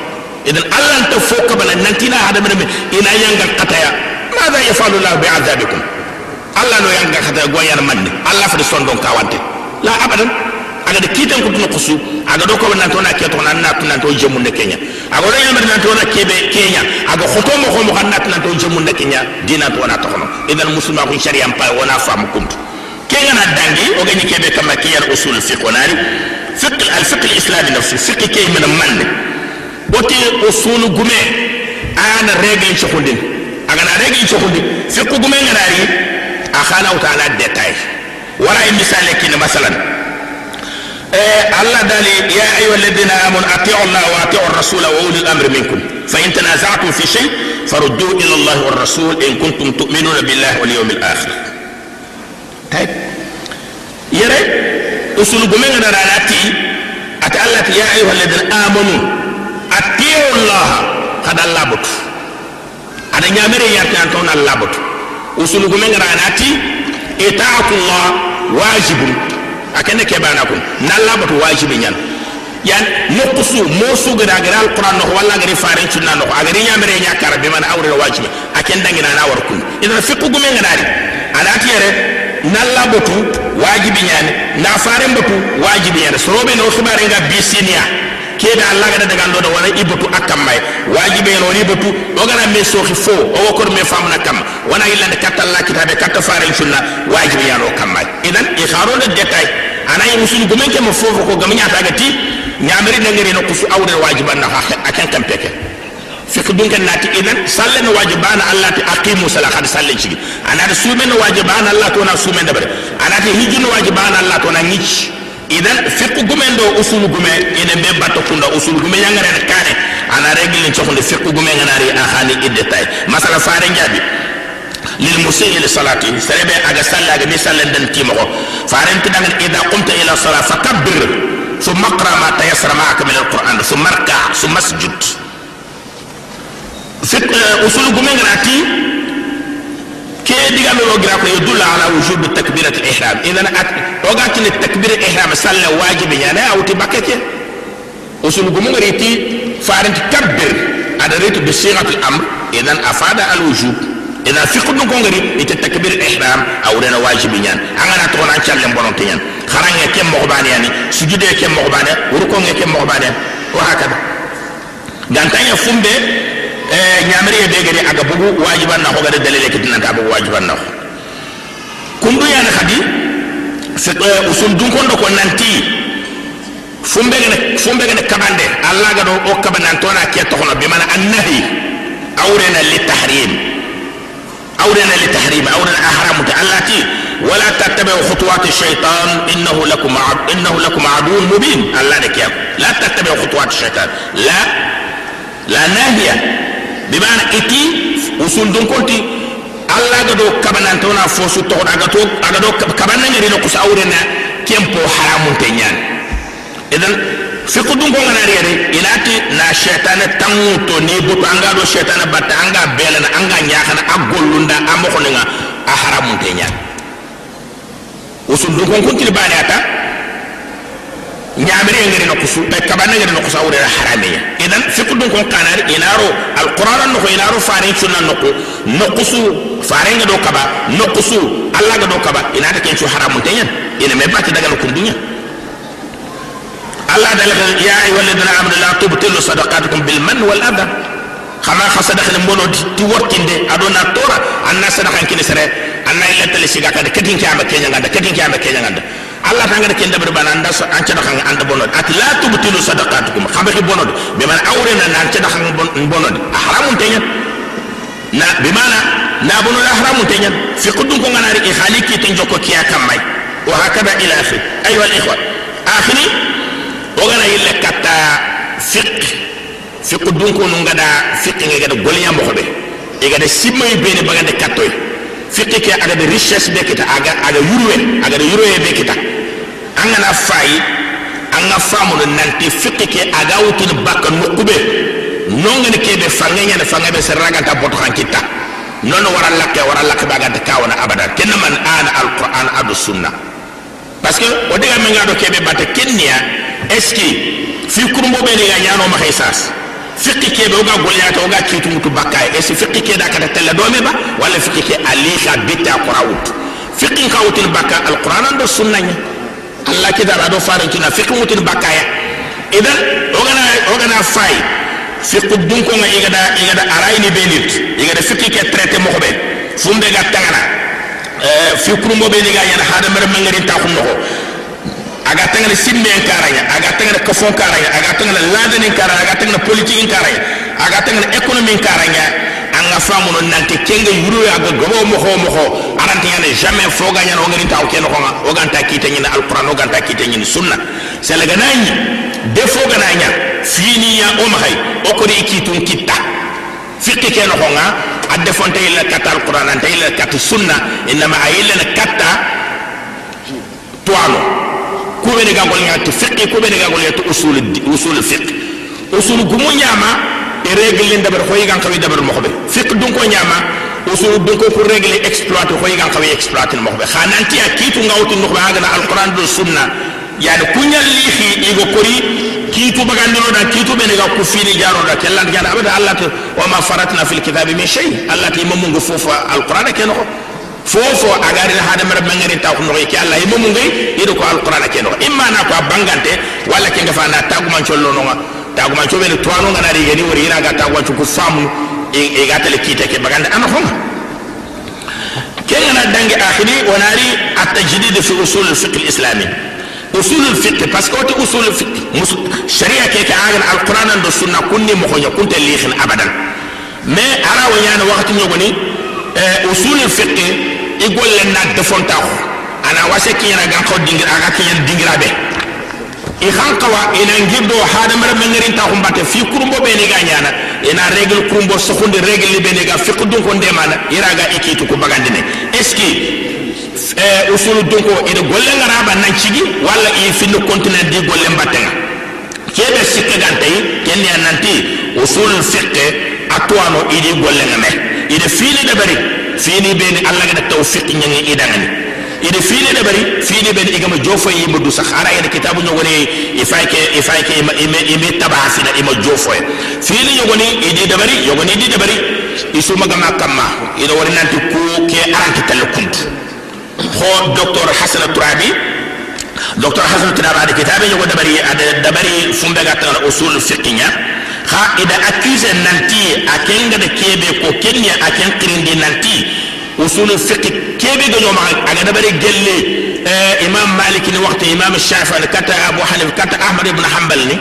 idan allah ta fo ka bana nantina hada men ina yanga qataya ماذا يفعل الله بعذابكم الله لو ينغا ختا غويان من الله فدي سوندون كاوانتي لا ابدا aga de kiten kutu kusu aga do ko nan to na keto nan na nan to jemu ne kenya aga do yamar nan to na kebe kenya aga khoto mo ko mo kan nan to jemu ne kenya dina to na to kono idan musulma ko sharia pa wona fam kuntu kenya na dangi o gani kebe kama kiyar usul fiqh nari fiqh al fiqh al islami nafsi fiqh kay min man wote usul gume ana règle chokundin aga na règle chokundin fiqh gume ngarari akhana ta'ala détail wala misale kin masalan الله دالي يا أيها الذين آمنوا أطيعوا الله وأطيعوا الرسول وأولي الأمر منكم فإن تنازعتم في شيء فردوه إلى الله والرسول إن كنتم تؤمنون بالله واليوم الآخر طيب يرى أصول قمنا راناتي أتألت يا أيها الذين آمنوا أطيعوا الله قد الله أنا نعمر يرتي أنتون الله بط أصول قمنا راناتي إطاعة الله واجب akene ke bana kun. Nalla batu wajibi nyan. Yan nuqsu mosu gada gada alquran no walla gari farin sunna no agari nya kara be man awre wajibi. Aken dangi na war kun. Idan fiqu gume ngadari anati yere nalla batu wajibi nyan. Na farin batu wajibi nyan. Sorobe no khibare nga bisinia. Keda allah gada daga ndo wala ibatu akam may wajibe no ibatu o gana me soxi fo o ko me famna kam wana illa de katta allah kitabe katta farin sunna wajibi ya no kam may idan i kharo de detay ana yi musul gumen ke mo fofo ko gam nyaata gati nyamiri na ngere no kusu awre wajiban na akan kam peke fik dun kan nati idan sallen wajibana allah ti aqimu salat had sallen ci ana da sumen wajibana allah to na sumen da bare ana ti hijun wajibana allah to na ngici idan fiqu gumen do usul gume ina be bato kunda usul gume yangare na kane ana regle ci xonde fiqu gume nganari a khani idetay masala faare njabi lil musii li salati serebe aga salla aga misalen den timako faare ti dangal idha qumta ila salat fakabbir ثم اقرا ما تيسر معك من القران ثم اركع ثم اسجد فقه اصول غومن كيدي قام يوقف يدل على وجوب تكبيرة الإحرام. إذا أت وقعت التكبير الإحرام صلى واجب يعني أو تبكت وصل بمغريتي فارنت كبر. على ريت بصيغة الأمر. إذا أفاد الوجوب. إذا في قدم كونغري إذا الإحرام أو لنا واجب يعني أنا أتقول عن شلل برونتي يعني خلاص يا كم مغبان يعني. سجود يا كم مغبان. وركون يا كم مغبان يعني. وهكذا. دانتا يا فumbe ñamiri ye begeri aga bugu wajiban na hogade dalile kitina ta bugu wajiban na kundu yana khadi usul dun kondo ko nanti fumbe gene fumbe gene kabande allah ga do o kabanan tona ke to hono be mana annahi awrena li tahrim awrena li tahrim awrena ahram ta allati wala tattabi'u khutuwat ash-shaytan innahu lakum innahu lakum aduwwun mubin allah ne ke la tattabi'u khutuwat ash-shaytan la la nahiya bimana iti usul dun konti alla ga do kabanan tona fo su to aga to aga do kabanan ngari no kusa awrena kempo haramun te nyan. Idan fiqu dun ko ngana rere inati na shaytana tangu to ni butu anga do shaytana batta anga belana anga nyaakana agollunda amoko nga a haramun te nyan. Usul dun kon konti bani ata ñamiri ngari no kusu be kabana ngari no kusa wure haramiya idan fiqh dun kon kanari inaro alquran no ko inaro farin sunna no ko no kusu farin ga do kaba no kusu allah ga do kaba ina ta kencu haramun tanyan ina me bati daga kun dunya allah da laka ya ayyuhal ladina amanu la tubtilu sadaqatukum bil man wal adha khama khasada khana mbono ti workinde adona tora anna sadakan kini sere anna illa tali siga kada kedin kiyama kenya ngada kedin kiyama kenya ngada allah tangara ken dabar bana anda so an cada khanga anda bonod. At la tubtilu sadaqatukum. Khambe ki bonod? Be man awre na nan cada khanga bonod. Haramun tenya. Na be mana na bonod haramun tenya. Fi qudun ko nganari e khaliki ten jokko kiya kamay wa hakada ila akhi. Aywa al ikhwa akhiri o gana yille katta fiqh. Fi qudun ko ngada fiqh ngada golnya mo be e gada simay be ne bagande kattoy fiqh ke aga de richesse be kita aga aga yurwe aga de yurwe be kita. Angana fayi anga famu nanti fiqh ke aga wutin bakka nukube nongani kebe fangenya na fangabe seraga ta boto kan kita. Non wara lakke wara lakke baga de kawana abada kenna man ana alquran adu sunna parce que o diga men ngado kebe batte kennia est ce fi kurumbo be ga ma fiqi ke be oga golya ta oga kitu mutu bakay e si fiqi ke da ka tella do me ba wala fiqi ke ali ka bitta quraut fiqi ka wutin bakka alquran ando sunna nya allah ki dara do faran tuna fiqi wutin bakaya idan ogana ogana fay fiqi dun ko nga igada igada arayni be nit igada fiqi ke traité mo be fumbe ga tangana fi kurumbo be ni ga yana hada mer mangari ta khum agatangana simmen karaya agatangana kafon karaya agatangana ladeni karaya agatangana politikin karaya agatangana ekonomin karaya anga famuno nanke kenge yuru aga gobo moho moho aranti yana jamais fo foga yana ogani ta okeno o ganta kita nyina alquran oganta kita nyina sunna selaganani defo gananya fini ya omhay okori kitun kitta fikki nga konga adefonte ila kata alquran anta ila kat sunna inma ayila kata tuano nyama e règle len dabar xoyi gan xawi dabar mo xobe fiqh dun ko nyama usul dun ko ko règle exploiter xoyi gan xawi exploiter mo xobe xananti akitu ngawti no ba ngana alquran do sunna yani kunyal li khi igo kori kitu bagandiro da kitu be ne ga ku fini jaro da kellan jana abada allah to wa ma faratna fil kitabi min shay allah ti mamu ngu fofa alquran ke no fofo agari na hada mara mangari ta ko noy ki Allah e mum ngai ido ko alquran ke no imma na ko bangante wala ke nga fa na tagu man chollo no tagu man chobe to anu ngana ri gani wori ina ga tagu man ko famu e ga tele kita ke bagande ana homa ken na dangi akhiri wanari at-tajdid fi usul al-fiqh al-islami usul al-fiqh parce que to usul al-fiqh sharia ke ka agan alquran do sunna kunni mo ko kunta li khin abadan mais ara i golle na defontaw ana wase kiñana gan ko dingir aga kiñana dingiraɓe i xan qawa ina ngirdo hadamara mengerin ta xumbate fi kurumbo ɓeni ga ñana ina régle kurumbo soxundi règle li ɓeni ga. Fiq dunko ndemana iraga i kiitu ku bagandine est ce que eh, usulu dunko ida golle ngaraɓa nan cigi walla i finno continent di golle mbattenga keɓe sikke gantayi kenni a nanti usul fiqe a tuwano idi golle nga me. Ida fiini dabari fini be ni allah ga tawfiq nyangi idangani ida fili da bari fili be ni igama jofo yi mudu sakhara ida kitabu nyogone ifayke ifayke ima ima tabasi na ima jofo fili nyogone idi da bari nyogone idi da bari isu magama kamma ida wari nanti ku ke aranti talakunt ho docteur hasan turabi docteur hasan turabi ada kitabe nyogo da bari ada da bari fumbe ga tan usul fiqhiya ha ida accuse nanti akenga da kebe ko kenya aken kirindi nanti usul fiqh kebe ga nyoma aga da bari gelle imam malik ni waqti imam shafi'i kata abu hanif kata ahmad ibn hanbal ni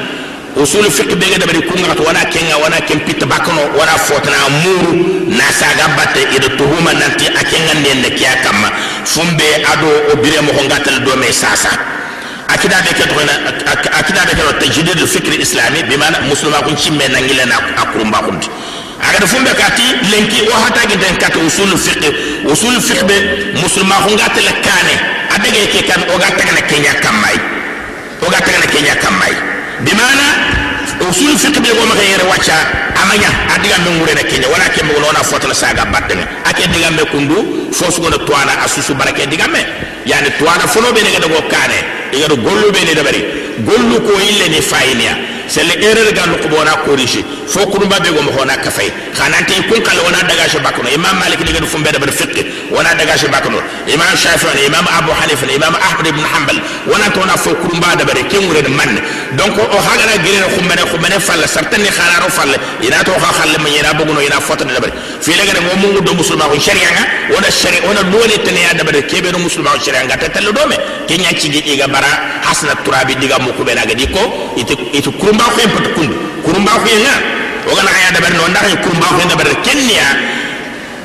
usul fiqh be ga da bari kunga to wana kenga wana ken pit bakano wana fotna muru na saga batte ida tuhuma nanti akenga ndende kiya kamma fumbe ado o bire mo ngatal do me sasa akida be ke tokona akida be ke tajdid al-fikr al-islami bimana muslima kun cimme nangile na akurumba kunti aga fumbe kati lenki o hata gi den kati usul fiqh usul fiqh be muslima kun gatel kane adege ke kan o gatta kana kenya kamai o gatta kana kenya kamai bimana usul fiqh be go maka yere wacha amanya adiga me ngure na kenya wala ke mo lona fotala saga batten ake diga me kundu fosu go na tuana asusu barake diga me yani tuana fono be ne ga go kane iga do gollu be ne dabari gollu ko ille ni fayniya c'est l'erreur ga ko bona corriger fo ko ba be go mo hona ka fay khanante kun kala wana daga shi bakno imam malik diga fum be dabari fiqh wana daga shi bakno imam shafi'i imam abu hanifa imam ahmad ibn hanbal wana to na fo kurumba dabari ken wure de man donc o hagara gere ko mene ko mene falla sartani khararo falla ina to ha khalle man ina buguno ina fota dabari fi la gade mo mungu do musulma ko sharia nga wona sharia wona dole tane ya dabari kebe do musulma ko sharia nga tatallo do me kenya ci gi ga bara hasna turabi diga mo ko be na gadi ko ite ite aya dabari no ndax kurumba ko dabari kenya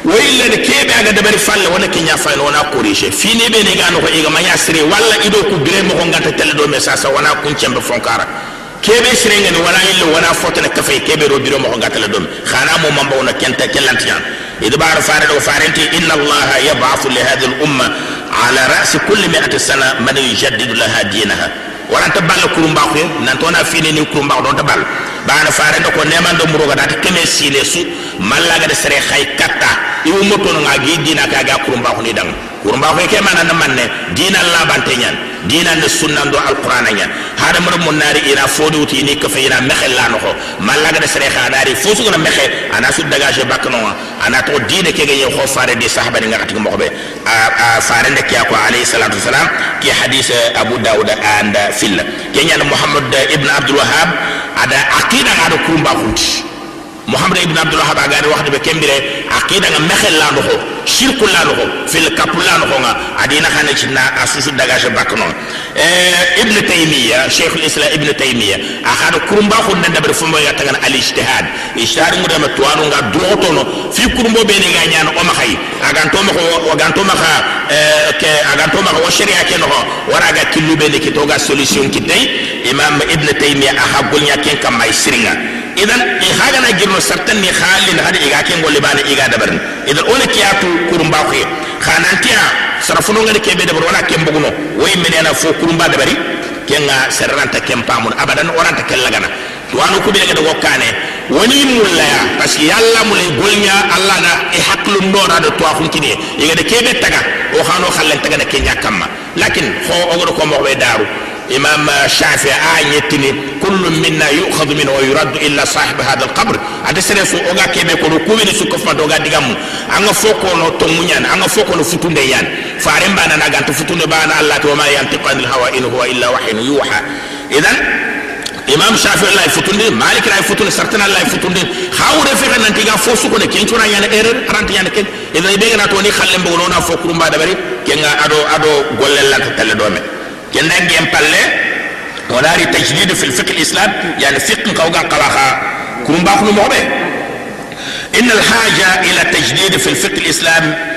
wayilla de kebe aga dabari falle wona kenya fayno wona corriger fini be ne ga no ko iga manya sire walla ido ku bire mo ko ngata tele do me sasa wona kun cembe fonkara kebe sire ngani wala illo wona fotana kafay kebe do biro mo ko ngata le do khana mo mamba wona kenta kelantiyan idbar faare do farenti inna allaha yab'athu li hadhihi al umma على رأس كل مئة سنة من يجدد لها دينها wala ta balla kurumba ko nan to na fini ni kurumba don ta bal bana faare ko neman do muroga data keme sile su malla ga de sere khay katta iwu moto no ngagi dina ka ga kurumba ko ni dang kurumba ko ke mana na manne dina la bante nyan dina ne sunna do alquran nyan hada mar mon nari ina fodo uti ni ka fe ina mexel la no ko malaga de sere khadari fo su na mexe ana su dagaje bakno ana to dina ke ge ko fare di sahaba ni ngati mo be a fare ne ke ko alayhi salatu wasalam ki hadith abu daud and fil ke nyan muhammad ibn abdul wahhab ada aqida ada kurumba kunti la no ko nga adina xane ci na asusu dagaje bakno eh ibn taymiya shaykh al-islam ibn taymiya akhada kurumba ko nanda ber fumbo ya tagana al ijtihad ijtihad mu dama tuwanu nga droto no fi kurumbo be ni ga nyaan o ma khay aganto ma ko aganto ma kha ke aganto ma ko sharia ke no wara ga killu be ni ki toga solution ki tay imam ibn taymiya aha gulnya ken kam may siringa idan i hagana girno sartan ni halin hada iga ken golle bana iga dabarni idan ona kiyatu kurumba ko khanantiya sarafuno ngani kebe dabar wala ken buguno way menena fo kurumba dabari kenga serranta ken pamun abadan oranta ken lagana to kubi daga wokkane woni mulla ya parce que yalla mulay golnya allah na e haklu ndora do to afun kini iga de kebe taga o khano khallen taga de kenya kamma lakin ho ogoro ko mo be daru imam shafi a yettini kullu minna yu'khadhu minhu wa yuraddu illa sahib hadha al-qabr ade sere so oga kebe ko ko wini su ko fa doga digamu anga foko no to munyan anga foko no futunde yan faare mbana na ganto futunde bana allah to ma yantiqu anil hawa in huwa illa wahyun yuha idan imam shafi allah futunde malik ray futunde sartana allah futunde hawre fexe nanti ga fo su ko ne ken cura yana erreur arante yana ken idan be gana to ni khalle mbo no na fo kurumba dabari kenga ado ado gollel la talle do me كنا نجيم بالله وناري تجديد في الفقه الإسلام يعني فقه قوغا قواخا كون باخنو موبي إن الحاجة إلى تجديد في الفقه الإسلام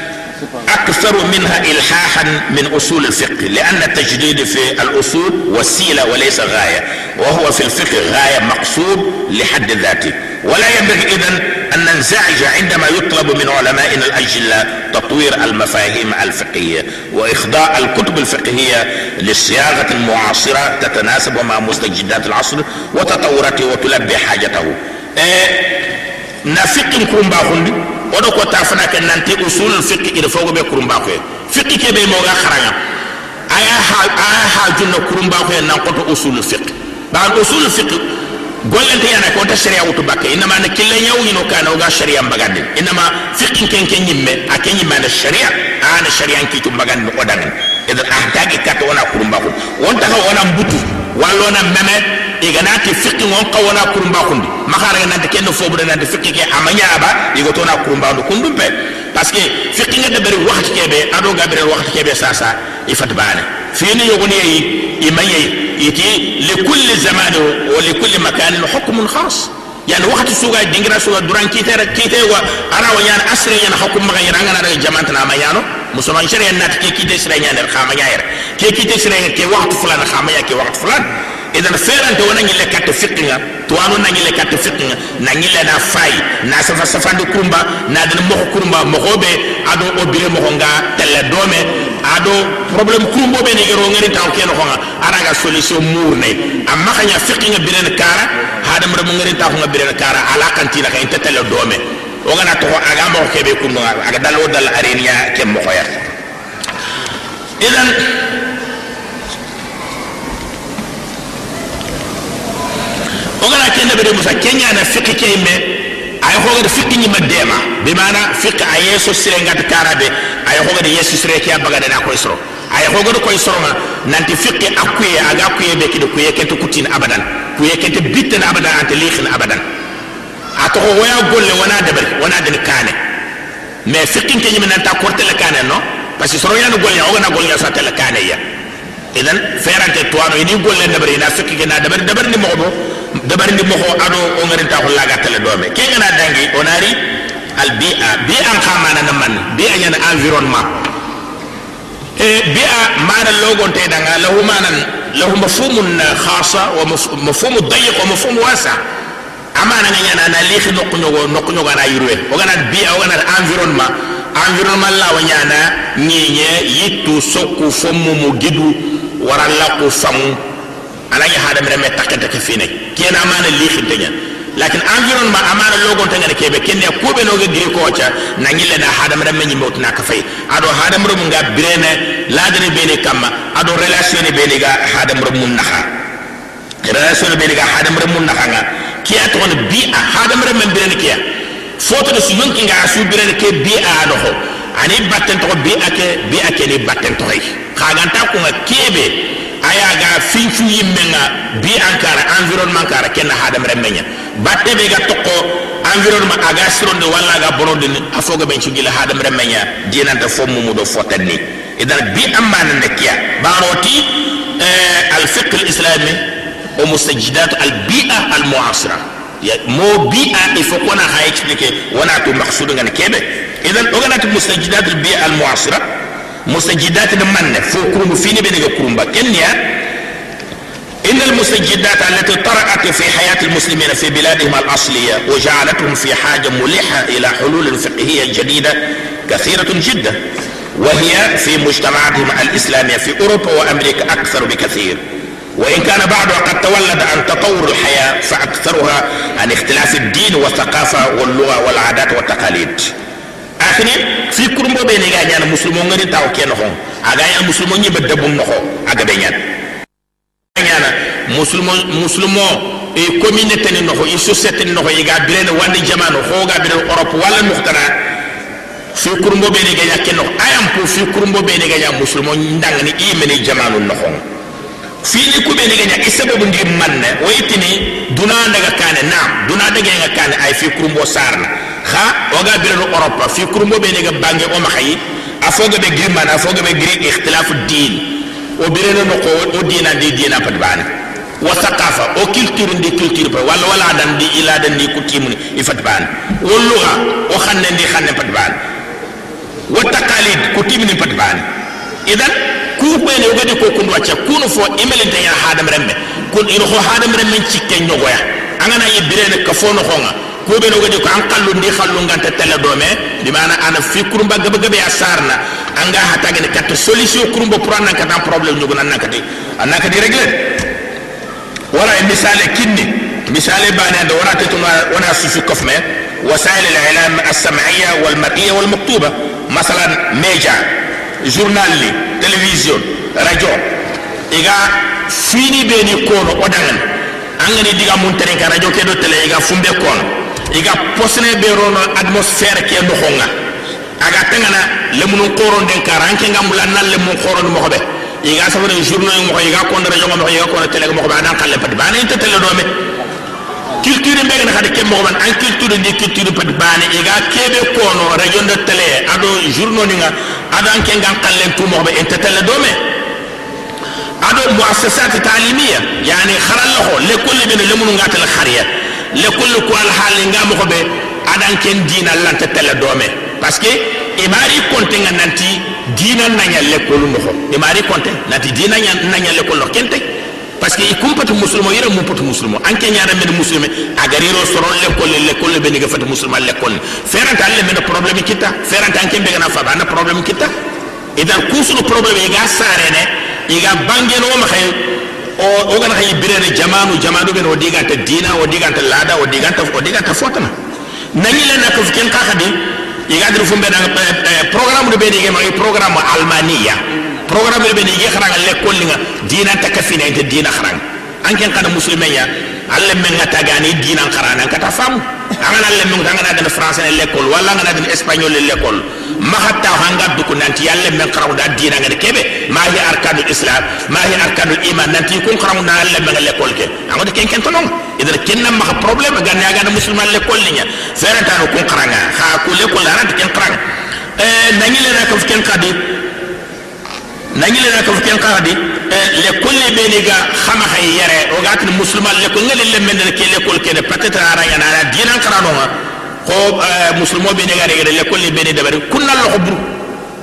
أكثر منها إلحاحا من أصول الفقه لأن التجديد في الأصول وسيلة وليس غاية وهو في الفقه غاية مقصود لحد ذاته. ولا ينبغي إذن أن ننزعج عندما يطلب من علمائنا الأجلاء تطوير المفاهيم الفقهية وإخضاء الكتب الفقهية للصياغة المعاصرة تتناسب مع مستجدات العصر وتطوراته وتلبي حاجته. إيه كرم باخندي odo ko ta fana kan nanti usul fiqh ir fogo be kurumba ko fiqh ke be mo ga kharanga aya ha aya ha junna kurumba ko nan ko to usul fiqh. Ba usul fiqh gollante yana ko ta sharia wutu bakke. Inama na kille nyaw yino kana ga sharia mbagande. Inama fiqh ken ken nyimme aken nyimme na sharia ana sharia ki tu mbagande o dangan idan ahtagi kat wana kurumba ko wonta ko wana mbutu wallona meme iganati fiqi ngon kawana kurumba kundi makara nanti kenno fobu nanti fiqi ke amanya aba igo tona kurumba ndo kundum pe parce que fiqi nga debere waxti kebe ado gabere waxti kebe sasa ifat bana fini yogoni yi imaye yiti li kulli zaman wa li kulli makan hukmun khas yani wakati suga dingira suga duran kitere kite wa ara wa yana asre yana hukum maga yana ngana daga jama'at na mayano musulman shari'a na ke kite sire yana khama yaira ke kite sire ke waktu fulan khama ya ke waktu fulan idan feran to wona ñille katte fiqinga tuwanu na ñille katte fiqinga na ñille na fay na safa safandi kurumba na dana moxo kurumba moxo be ado o bire moxo tele dome ado problème kurumbo be ne ero ngari taw keno xonga araga solution mur ne. Amma xanya fiqinga birene kara hadam ramu ngari taw nga birene kara ala kantina kay telle doome. O gana toxo aga moxo kebe kurumba aga dal o dal arenia kem moxo ya idan ogana kenda bede musa kenyana fiqi keyimɓe aya hogede fiqi ñima deema bimana fiqi ayeso sire ngata karade aya hogede yesu sire kiya a bagade na koye soro aya hogede koye soroma nanti fiqi akuye aga kuye be kido kuye kente kutin abadan. Kuye kente bitten abadan ante lihin abadan. A ko waya golle wona debari wana den kaane. Mais fiqin ke ñimi nanta kortele kaane no parce que soro yana golle ogana golle sa tele kaane ya. idan ferante tuwano ini golle dabar ina sukki gena dabar dabar ni mogo dabar ni mogo ado o ngarin ta holla gatale do me kenga na dangi onari al bi'a bi'a khamana na man bi'a yana environnement. E bi'a mana logon te danga lahu manan lahu mafhumun khasa wa mafhumu dayiq wa mafhumu wasa amana nga yana na lihi nokunyogo nokunyogo na yurwe. Ogana bi'a ogana environnement. Environnement la wanyana nyenye yitu sokku fomu mugidu waralla ko famu. Alaña hadamireme takkente ke fine kena amana liixinteña lakin environnement amana logontengene keɓe kenne kuɓe noge ko cha na ñillena hadamireme ñimmewtina ka fay. Ado hada mere mun ga birene ladani bene kamma ado relation ni beni ga mere mun naha relation bene ga hada mere mun naha nga. Kiya togon bi a hadamire men birene kiya fotoɗo so yonkinga a su birene ke bi a noho ani batten to bi ake bi ake ni batten to hay khaganta ko nga kebe aya ga fincu yimme nga bi ankara environnement kara ken hadam remmenya batte be ga tokko environnement aga sironde walla ga bononde ni afoga ben ci gila hadam remmenya dinanta fo mu do fotanni idan bi amana nekiya baroti al fiqh al islami wa mustajidat al bi'a al mu'asira mo bi'a il faut qu'on a expliqué wana to maqsud ngane kebe idan oganat mustajidat al bi'a al mu'asira مسجدات من فوكرم فيني بينك كرمبا كنيا إن المسجدات التي طرأت في حياة المسلمين في بلادهم الأصلية وجعلتهم في حاجة ملحة إلى حلول فقهية جديدة كثيرة جدا وهي في مجتمعاتهم الإسلامية في أوروبا وأمريكا أكثر بكثير. وإن كان بعضها قد تولد عن تطور الحياة فأكثرها عن اختلاف الدين والثقافة واللغة والعادات والتقاليد. Akini fi kurumbo be ni ga nyana musulmo ngani taw ken ho aga ya musulmo nyi be dabum no ho. Aga be nyana. Nyana musulmo musulmo e communauté ni no ho e société ni no ho ga birene wandi jamano ho ga birene europe wala muhtara fi kurumbo be ni ga nyaken no ayam po fi kurumbo be ni ga nya musulmo ndang ni i meni jamano no ho fili ku be ni ga nya isababu ndi manne waytini duna daga kane na duna daga nga kane ay fi kurumbo sarna ha oga birano europe fi kurumbo be nega bange o maxayi a foga be giri mana a foga be giri ikhtilafu din o birano no ko o dina di dina pat bana wa thaqafa o culture ndi culture pa wala wala dan di ila dan di kutimuni ifat bana o lugha o xanne ndi xanne pat bana wa taqalid kutimuni pat bana idan ku ko ne ogadi ko kun wacce kunu fo imelente ya hadam remme kun ino ho hadam remme cikke nyogoya angana yibirene ka fo no xonga kube no gadi ko an kallu ndi khallu nganta tele dome di mana ana fi kurumba gaba gaba ya sarna anga hata gani kat solution kurumba pour an kata problème nyugo nan nakati an nakati régler wala misale kinni misale bani anda wala tetuna wana sufi kofme وسائل الاعلام السمعيه والمرئيه والمكتوبه مثلا ميجا جورنال لي télévision radio. Iga fini be kono o dangan angani diga mun tere radio ke do télé iga fumbe kono. Iga posne be rono atmosphere ke no honga aga tangana lemun qoron den ka ranke ngam lanna lemun qoron mo hobe iga sabare journal mo iga kono radio mo iga kono télé mo hobe adan kalle pat bana inte tele do me culture be na khade ke mo ban an culture ndi culture pat bana iga kebe kono radio de tele ado journaux ni nga adan ke ngam kalle tu mo be inte tele do me ado muassasat talimiya yani kharal lahu le kulli bin lemunu ngatal khariya le kulli ko al hal nga mo be adan ken dina lanta tele dome parce que imari konte nga nanti dina nanya le kolu no imari konte nanti dina nanya le kolu kente parce que ikum patu musulmo yere mu patu musulmo anke nyaara men musulme agari ro soron le le kolle be nga fatu musulman le kolle feranta alle men problème kita feranta anke be na fa bana problème kita idan kusunu problème ga sarene iga bangeno ma khay o o gana khay birene jamanu jamanu ben o diganta dina o diganta lada o diganta o diganta fotana nani le nak ken ka khadi iga dir fumbe na programme de beni ma programme almaniya programme de beni ge kharanga le kollinga dina takafina inte dina kharanga anken kada muslimen ya alle men ngata gani dina kharana kata famu angana alle men ngana den français ne l'école wala ngana den espagnol ne l'école ma hatta hanga duku nanti yalle men kharaw da dina ngade kebe ma hi arkanul islam ma hi arkanul iman nanti kun kharaw na alle men l'école ke angode ken ken tonon idar kenna ma problème ganna ya gana musulman l'école ninya feranta no kun kharanga ha ku l'école arant ken kharanga eh nangile na ka ken kadi nangile na ka ken kadi l'école be ni ga khama hay yare o gatin musulman l'école ngale le men ke l'école ke peut-être ara yana dina kharano ko musulmo be ne ga rege le kolli be ne dabari kunna lo khubru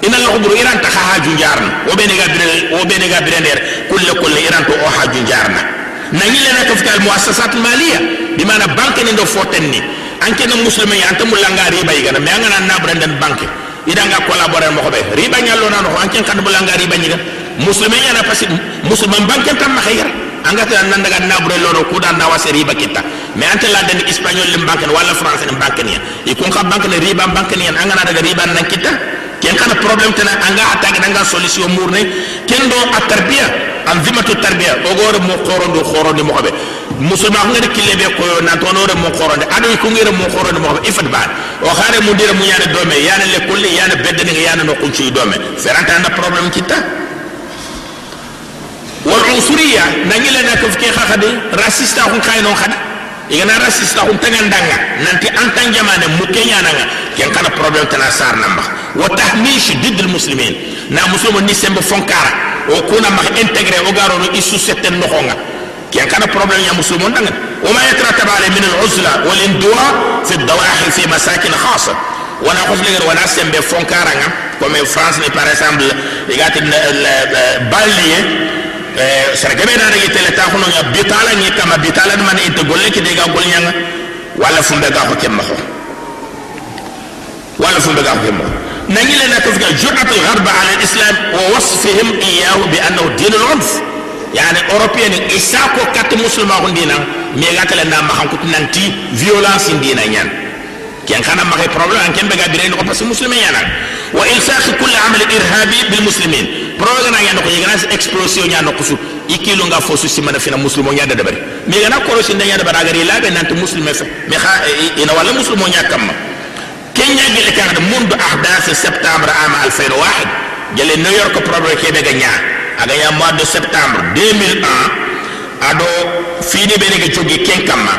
ina lo khubru iran ta haju jarna o be ne ga bire o be ne ga bire nder kulle kulle iran to o haju jarna na ngile na ka fikal muassasat maliya bi mana banque ni do fotenni anke na musulmi ya antamu langa riba yiga me ngana na brandan banque ida nga collaborer mo be riba nyallo na no anke kan bulanga riba nyiga. Musulmi ya na pasi musulman banque tam ma khayra anga ta nan daga na bure ku dan na wase riba kita. Mais ante la den espagnol lim banque wala français lim banque ni e kun ka banque ne riba banque ni anga na daga riba nan kita كان كان بروبلم تنا انغا حتى كان انغا سوليسيون مورني كين دو ا تربيه ان فيمتو تربيه اوغور مو خورون دو خورون دي موخبي مسلم اخ نغي كيلي بي كويو نان تو نور مو خورون دي ادوي كو نغي مو خورون دي موخبي افات بعد أو خاري مو دير مو يانا دومي يانا لي كل يانا بيد نغي يانا نو كونشي دومي فرانتا اندا بروبلم كيتا والعنصريه نغي لا نكف كي خا خدي راسيست اخ نكاي نو خدي igana racista ko tangandanga nanti antan jamane mu kenya nanga ken kana problem tana sar namba wa tahmish ضد المسلمين na musulmo ni sembe fonkara o kuna ma integre o garo no isu setten no honga ken kana problem ya alayhi min al-uzla wal indua fi ad-dawahi fi masakin khassa wana khofle wana sembe fonkara nga comme France ni par exemple igati balliye sargabe na rege tele ta hono ya bitala ni kama bitala man inte golle ki de ga gol nyanga. Wala fumbe ga ko kemma ko wala fumbe ga ko kemma نجي لنا تفقى جرأة الغرب على الإسلام ووصفهم إياه بأنه دين العنف يعني أوروبيان إساكو كات مسلم أخون دينا ميغات لنا ما خنكت ننتي فيولانس دينا يعني كان كان ما هي بروبلم ان كان بقى بيرين قبس مسلمين يعني وإلساخ كل عمل إرهابي بالمسلمين بروبلم يعني نقول يغناس إكسبلوسيون يعني نقصو ikilu nga fosu simana fina muslimo nyada dabari mi gana korosi ndanya dabara agari labe nanti muslime fe mi kha ina wala muslimo nyakamma kenya gele kan mundu ahdath septembre am 2001 gele new york problème kebe ga nya aga ya mois de septembre 2001 ado fini be ga jogi kenkama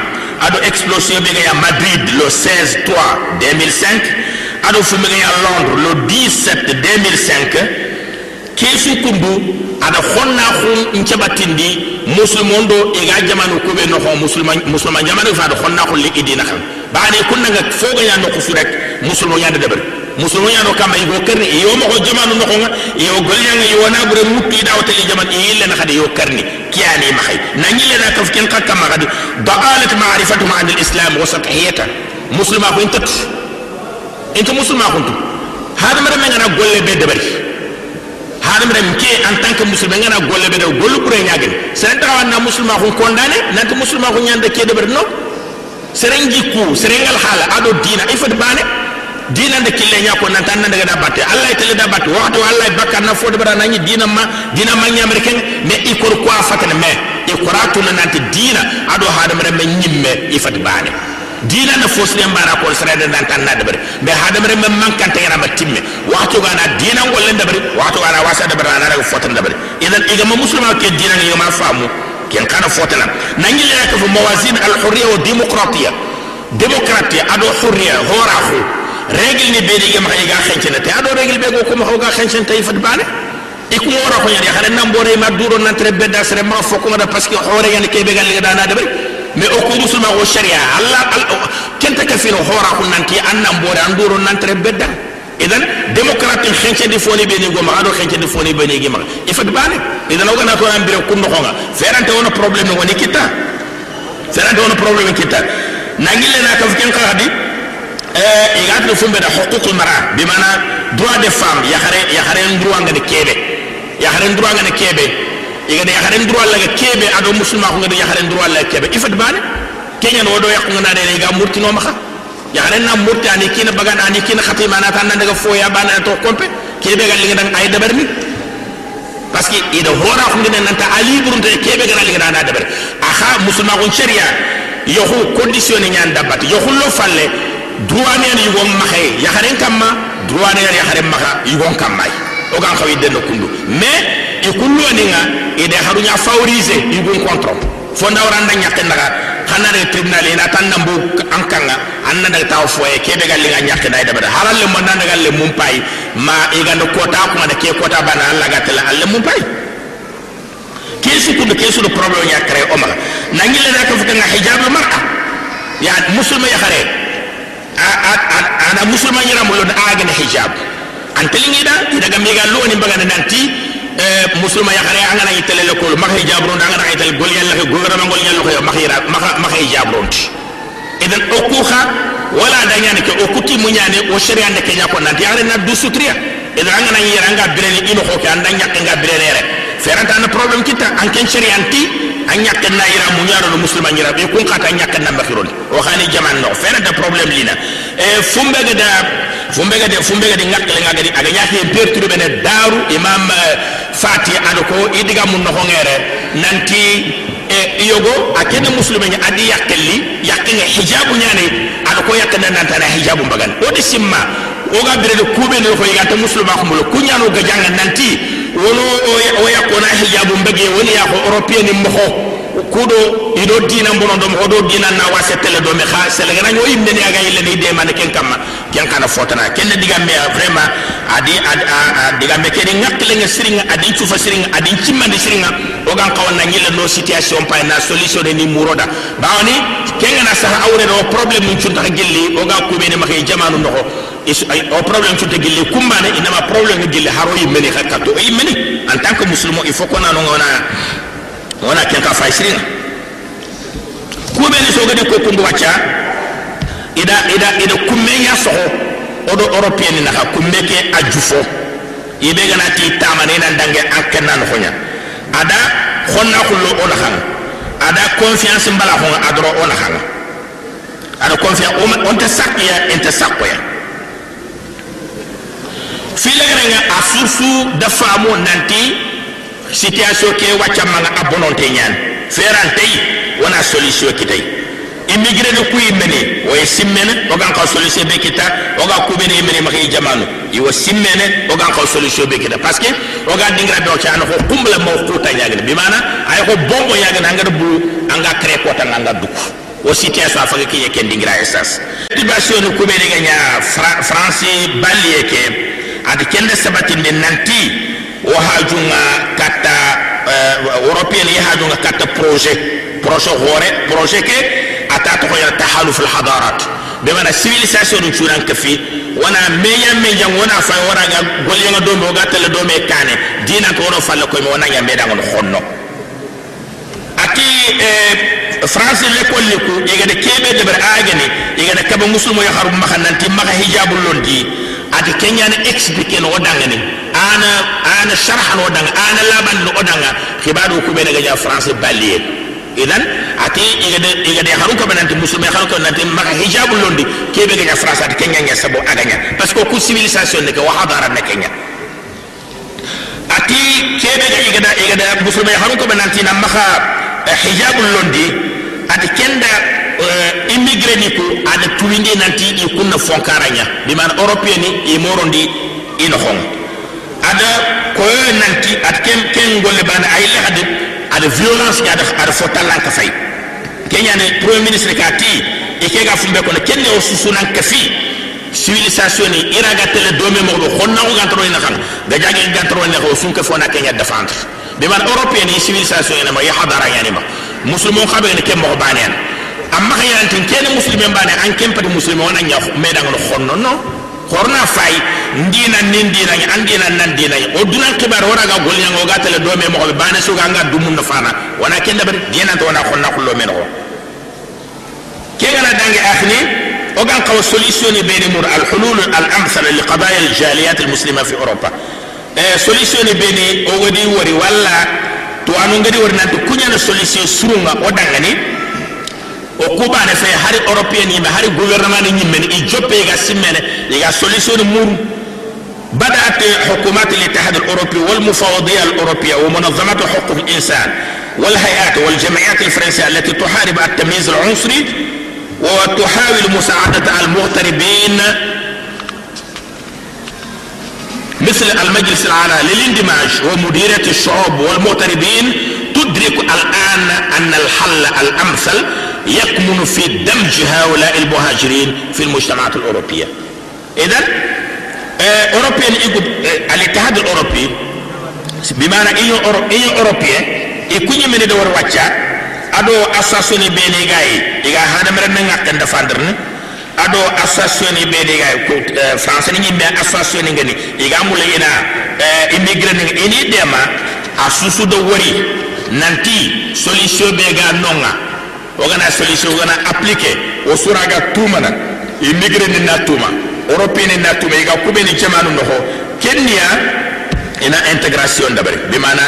ado explosion be ga ya madrid le 16 3 2005 ado fumi ga ya londres le 17 2005 kesu kundu ada khonna khun ncabatindi musulmon do iga jamanu kube no ho musulman musulman jamanu fa da khonna khun li idina kan baani kunna ga foga ya no kusu rek musulmo ya da dabar ya no kama igo karni iyo mo ko jamanu no ko nga iyo golnya nga iyo na bure mutti da wata jaman ille na khade yo karni kiyani ma khay na nyille na kaf ken kakka ma khade da'alat ma'rifatuhum an al-islam wa sathiyata muslima ko intat inta muslima ko hada mara men na golle be dabari hadam rem ke en tant que musulman ngana golle be do gollu bure nyagen seren tawa na musulma ko condamné nanti musulma ko nyanda ke deber no seren jikku seren al hala ado dina ifat bane dina de kille nya ko nan tan nan daga da batte allah tele da batte waxtu allah bakka na fo debara nani dina ma dina ma nya american mais ikor ko fatana mais ikoratu na nanti dina ado hadam rem nyimme ifat bane dina na fosle mbara ko srede dan tan na debre be hadam re man kan tayara ba timme wato gana dina ngolle debre wato gana wasa debre na daga fotan debre idan iga ma muslima ke dina ni ma famu ken kana fotana nangi le ka mawazin al hurriya wa demokratiya demokratiya ado hurriya hora khu règle ni be diga ma ga xencene te ado règle be go ko ma ga xencene tay fat bane iku wora ko yari xare nam bore ma duro nan tre bedda sere ma foko ngada parce que hore yani ke be gal ga dana debre mais o ko musulma ko sharia allah kenta ka fino hora ko nanti annam bore anduro nantere bedda idan démocrate xenche di foni be ni goma ado xenche di foni be ni gima ifat bane idan o gana to am bire kun no xonga ferante wona problème woni kita ferante wona problème kita nangile na ka fiken khadi euh igat no fumbe da huququl mara bi mana droit des femmes ya xare ya xare droit ngade kebe ya xare droit ngade kebe igada yakharen droit la kebe ado musulma ko ngada yakharen droit la kebe ifat bane kenya no do yakko ngana de ga murti no maka yakharen na murti ani kina bagan ani kina khatima na tan daga foya bana to kompe kebe gal linga dan ay dabar ni parce que ida hora ko ngene nanta ali burun te kebe gal linga na dabar aha musulma ko sharia yohu conditionné nyan dabat yohu lo falle droit ne ni won maxe yakharen kamma droit ne yakharen maka yugon kamma o gan xawi den kundu mais ikunloninga ida haruña favoriser igun contre fo ndawra nda ñatte ndaga xana re tribunal ina tan nambu an kanga an na daga taw foye ke daga linga ñatte day dabara haral le manda daga le mum pay ma iganda kota kuma da ke kota bana Allah ga tala alle mum pay kesu kundu kesu do problème ya créé o maga nangi le daga fuka nga hijab al mar'a ya musulma ya kare. A a ana musulma ñira mo da agne hijab. Antelingi da daga mega lo ni baga nanti musulma ya khare angana yitele le ko ma hijab ron angana yitel gol yalla ko gouvernement gol yalla ko makhira ma hijab ron idan okuha wala da nyane ke okuti mu nyane o sharia ne kenya ko nanti are na du sutriya idan angana yira anga birene ino ko ke anda nyak nga birene re feranta na problem kita an ken sharia anti an ñakken na ira mu ñaro no muslima ñira be kun kata ñakken na mbakirol o xani jaman no fena da problème lina. E fumbe ga da fumbe ga da fumbe ga di ngakkale nga gadi aga ñake perturbe ne daru imam fati ado ko idiga mun no ngere nanti e yogo akene muslima nya adi yakkelli yakkenga hijabu ñane ado ko yakkena nantana hijabu mbagan. O de simma oga birede kube ne ko yigata muslima khumulo kunyano ga janga nanti wono o yakona hijabu mbege woni ya ko européen mo ko kudo ido dina mbono do mo do dina na wasetele do me kha sele gana nyo yimbe ne aga yele ni de man ken kamma ken kana fotana ken diga me vraiment adi diga me ken ngakle nga siringa adi chufa siringa adi chimmande siringa o gan kawana no situation pa na solution ni muroda. Bawni ken na sa awre do problème mun chunta gelli o ga kube ne makay jamanu no o problème cunte gilli kumbane inama problème gilli haro yimmeni hakkato yimmeni en tant que musulman il faut non wona wona ken ka fay siringa ni sogadi ko kumbu wacca ida ida ida kummeya soho. Oɗo européenne naxa kumme ke a jufo iɓe ganati tamana inan dange an kenna noxoña ada xonna xullo o naxanga ada confiance mbala xonga adro o naxanga ada confiance onte saqya inte saqoya filegerenga a asusu da faamo nanti situation ke waccammaga a bononte ñaani ferantey wona solution kitay immigré ni kuy immene way ye simmene wo gan solution be kita wo ga kubene ma maxi e jamanu iwo simmene wo gan solution be kita parce que wo ga do be waccana ko kumbala mawo kuta bi mana ay ko bombo ñagene angada bu anga créé kotanga anga duk o situation a faga ye ken dingira essence dibasio ni kubene ga ña france balliye ke ati kende sabatinde nanti wo hajunga katta uh, européen ye hajunga katta projet projet hore projet ke ata to ya tahaluf al hadarat be mana civilisation dum churan kafi wana meya meya wana fa wana ga golye nga dombe ga tele dome kane dina ko no falla ko mi wana ya meda ngon honno ati eh, france l'école liku yega de kebe de ber agene yega de kaba musulmo ya harum mahananti maka hijabul londi ati kenya ne expliquer no dangane ana ana sharh no dang ana laban no danga khibadu ku be daga ja france baliye idan ati igade igade haru ko bananti musulme haru ko nanti maka hijabul londi kebe ga france ati kenya nya sabo aganya parce que ku civilisation ne ko hadara ne kenya ati kebe ga igada igada musulme haru ko bananti na maka hijabul londi ati kenda uh, immigré ni ko ada tuwindi nanti i kunna fonkaranya di man européen ni i morondi ino hong ada koyo nanti at ken ken golle bana ay la hade ada violence ya ada ada fotalan ka fay kenya ne premier ministre ka ti e ke ga fumbe ko ne ken ne o susunan ka fi civilisation ni ira ga tele dome mo do xonna ko gantro ina xam ga jage gantro ne ko sun ka fona kenya défendre bi man européen ni civilisation ina ma ya hadara yani ma musulmo xabe ne ken mo banen amma hayantin kene muslimen bane an kempati muslime wona nya medang no khonno no horna fay ndina nin dina nya andina nan dina o dunan kibar wora ga golnya ngo ga tele do me mo bane so ga nga dumun no fana wana kenda bar dina to wana khonna khullo men ko ke gana dange akhni o gan qaw solution bayni mur al hulul al amsal li qadaya al jaliyat al muslima fi europa e solution bayni o wadi wori walla to anu ngadi wori nan to kunya na solution surunga o dangani o kubane fe hari européen yimɓe hari gouvernement ni ñimmen i joppe ga simmene iga solution muru. بدأت حكومات الاتحاد الأوروبي والمفوضية الأوروبية ومنظمات حقوق الإنسان والهيئات والجمعيات الفرنسية التي تحارب التمييز العنصري وتحاول مساعدة المغتربين مثل المجلس الأعلى للاندماج ومديرية الشعوب والمغتربين تدرك الآن أن الحل الأمثل يكمن في دمج هؤلاء المهاجرين في المجتمعات الأوروبية. إذا أوروبيا يقول الاتحاد الأوروبي بمعنى إيو أوروبيا يكون من دور واتشا أدو أساسوني بيني غاي إيغا هانا مرن نغاقن دفاندرن ado association be de ga ko france ni be association ngani iga ina immigré ni ini dema asusu do wori nanti solution be ga nonga ogana solution ogana appliquer. O suraga tumana immigré ni na tuma européen ni na tuma iga kube ni jamanu no ho kenya ina intégration dabari bi mana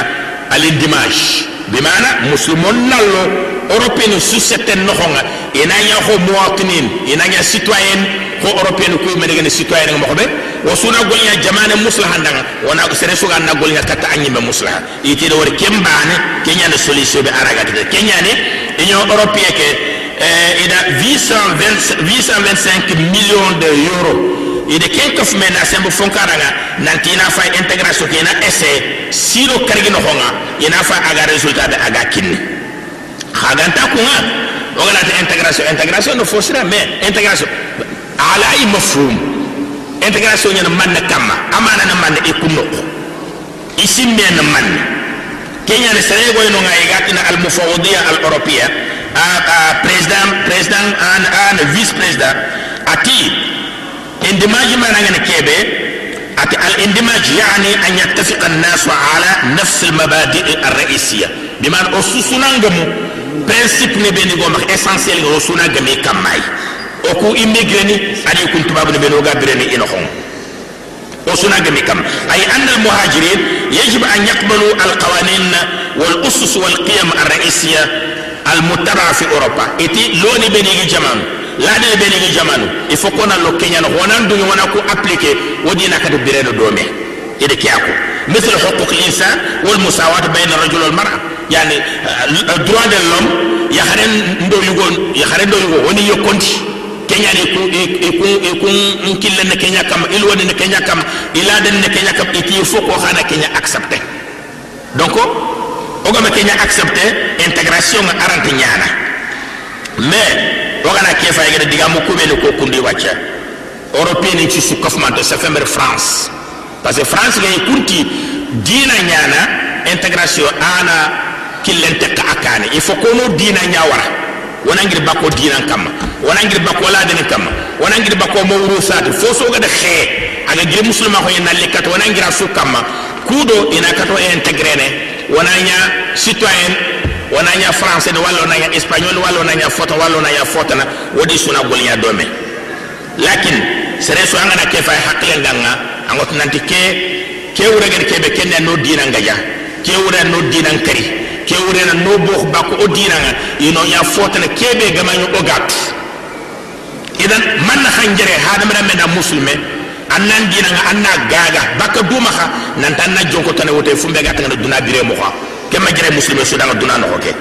bimana muslimon nallo européen su seten noxonga ina nya xo muwatinin ina nya citoyen ko européen ko me ne citoyen mo xobe wa suna golnya jamane muslaha ndanga wana ko sere suga na golnya kata anyi be muslaha. Ite do wor kembane kenya ne solution be araga de kenya ne union européen ke eh, ida 825 825 millions de euros ide ken kof me na sembo fonkaranga nanti ina fa intégration ina essayer silo kargi no honga ina fa aga résultat de aga kinni khaganta kunga ogana ta intégration intégration no fosira mais intégration ala ay mafhum intégration nyana man kama amana na man e kunno isi men man. Kenya ne sere go no ngai gatina al mufawdiya al européen a président président an an vice président ati اندماج ما نغن كيبه أت الاندماج يعني أن يتفق الناس على نفس المبادئ الرئيسية. بمعنى أسسنا نغمو برنسيب نبيني غومك اسانسيال أسسنا غمي كماي. أكو إميغريني أن يكون تباب نبيني غابريني إنخون. أسسنا غمي كم أي أن المهاجرين يجب أن يقبلوا القوانين والأسس والقيم الرئيسية المتبعة في أوروبا. إتي لوني بيني جمان laadene be ni jamanu il faut qu'on a lo kenya no wonan dungi wana ko appliquer wodi na kadu bireno dome ide kiyako مثل حقوق الانسان والمساواه بين الرجل والمراه يعني droit de l'homme ya kharen ndo yugo ya kharen ndo yugo woni yokonti kenya ni ku ku ku nkille ne kenya kam il woni ne kenya kam ila den ne kenya kam iti faut ko xana kenya accepter donc ogama kenya accepter intégration arante nyana mais wagana kefa yegede diga mo kubele ko kundi wacca européen ci su kofmante sa fember france parce que france gay kunti dina nyana intégration ana killen tekka akane il faut ko no dina nyawara wana ngir bako dina kam wana ngir bako la den kam wana ngir bako mo wuru sati fo so ga de xe aga gir musulma ko yena lekat wana ngira su kam kudo ina kato intégré ne wana nya citoyen wana français ni walla wana espagnol walla wana nya foto wala wana nya foto na wodi suna gol dome. Lakin sere angana ke fa hakle nganga angot nanti ke ke wure ger kebe kenya no dina ngaja ke wure no dina kari ke wure na no bo bako o dina nga ino ya foto na kebe gama nyo ogat idan man na hanjere hadam na mena muslime annan dina nga anna gaga baka duma kha nan tan na jonko tane wote fumbe ga tanga duna bire mo kha kemma jere muslime sudanga duna noxo ke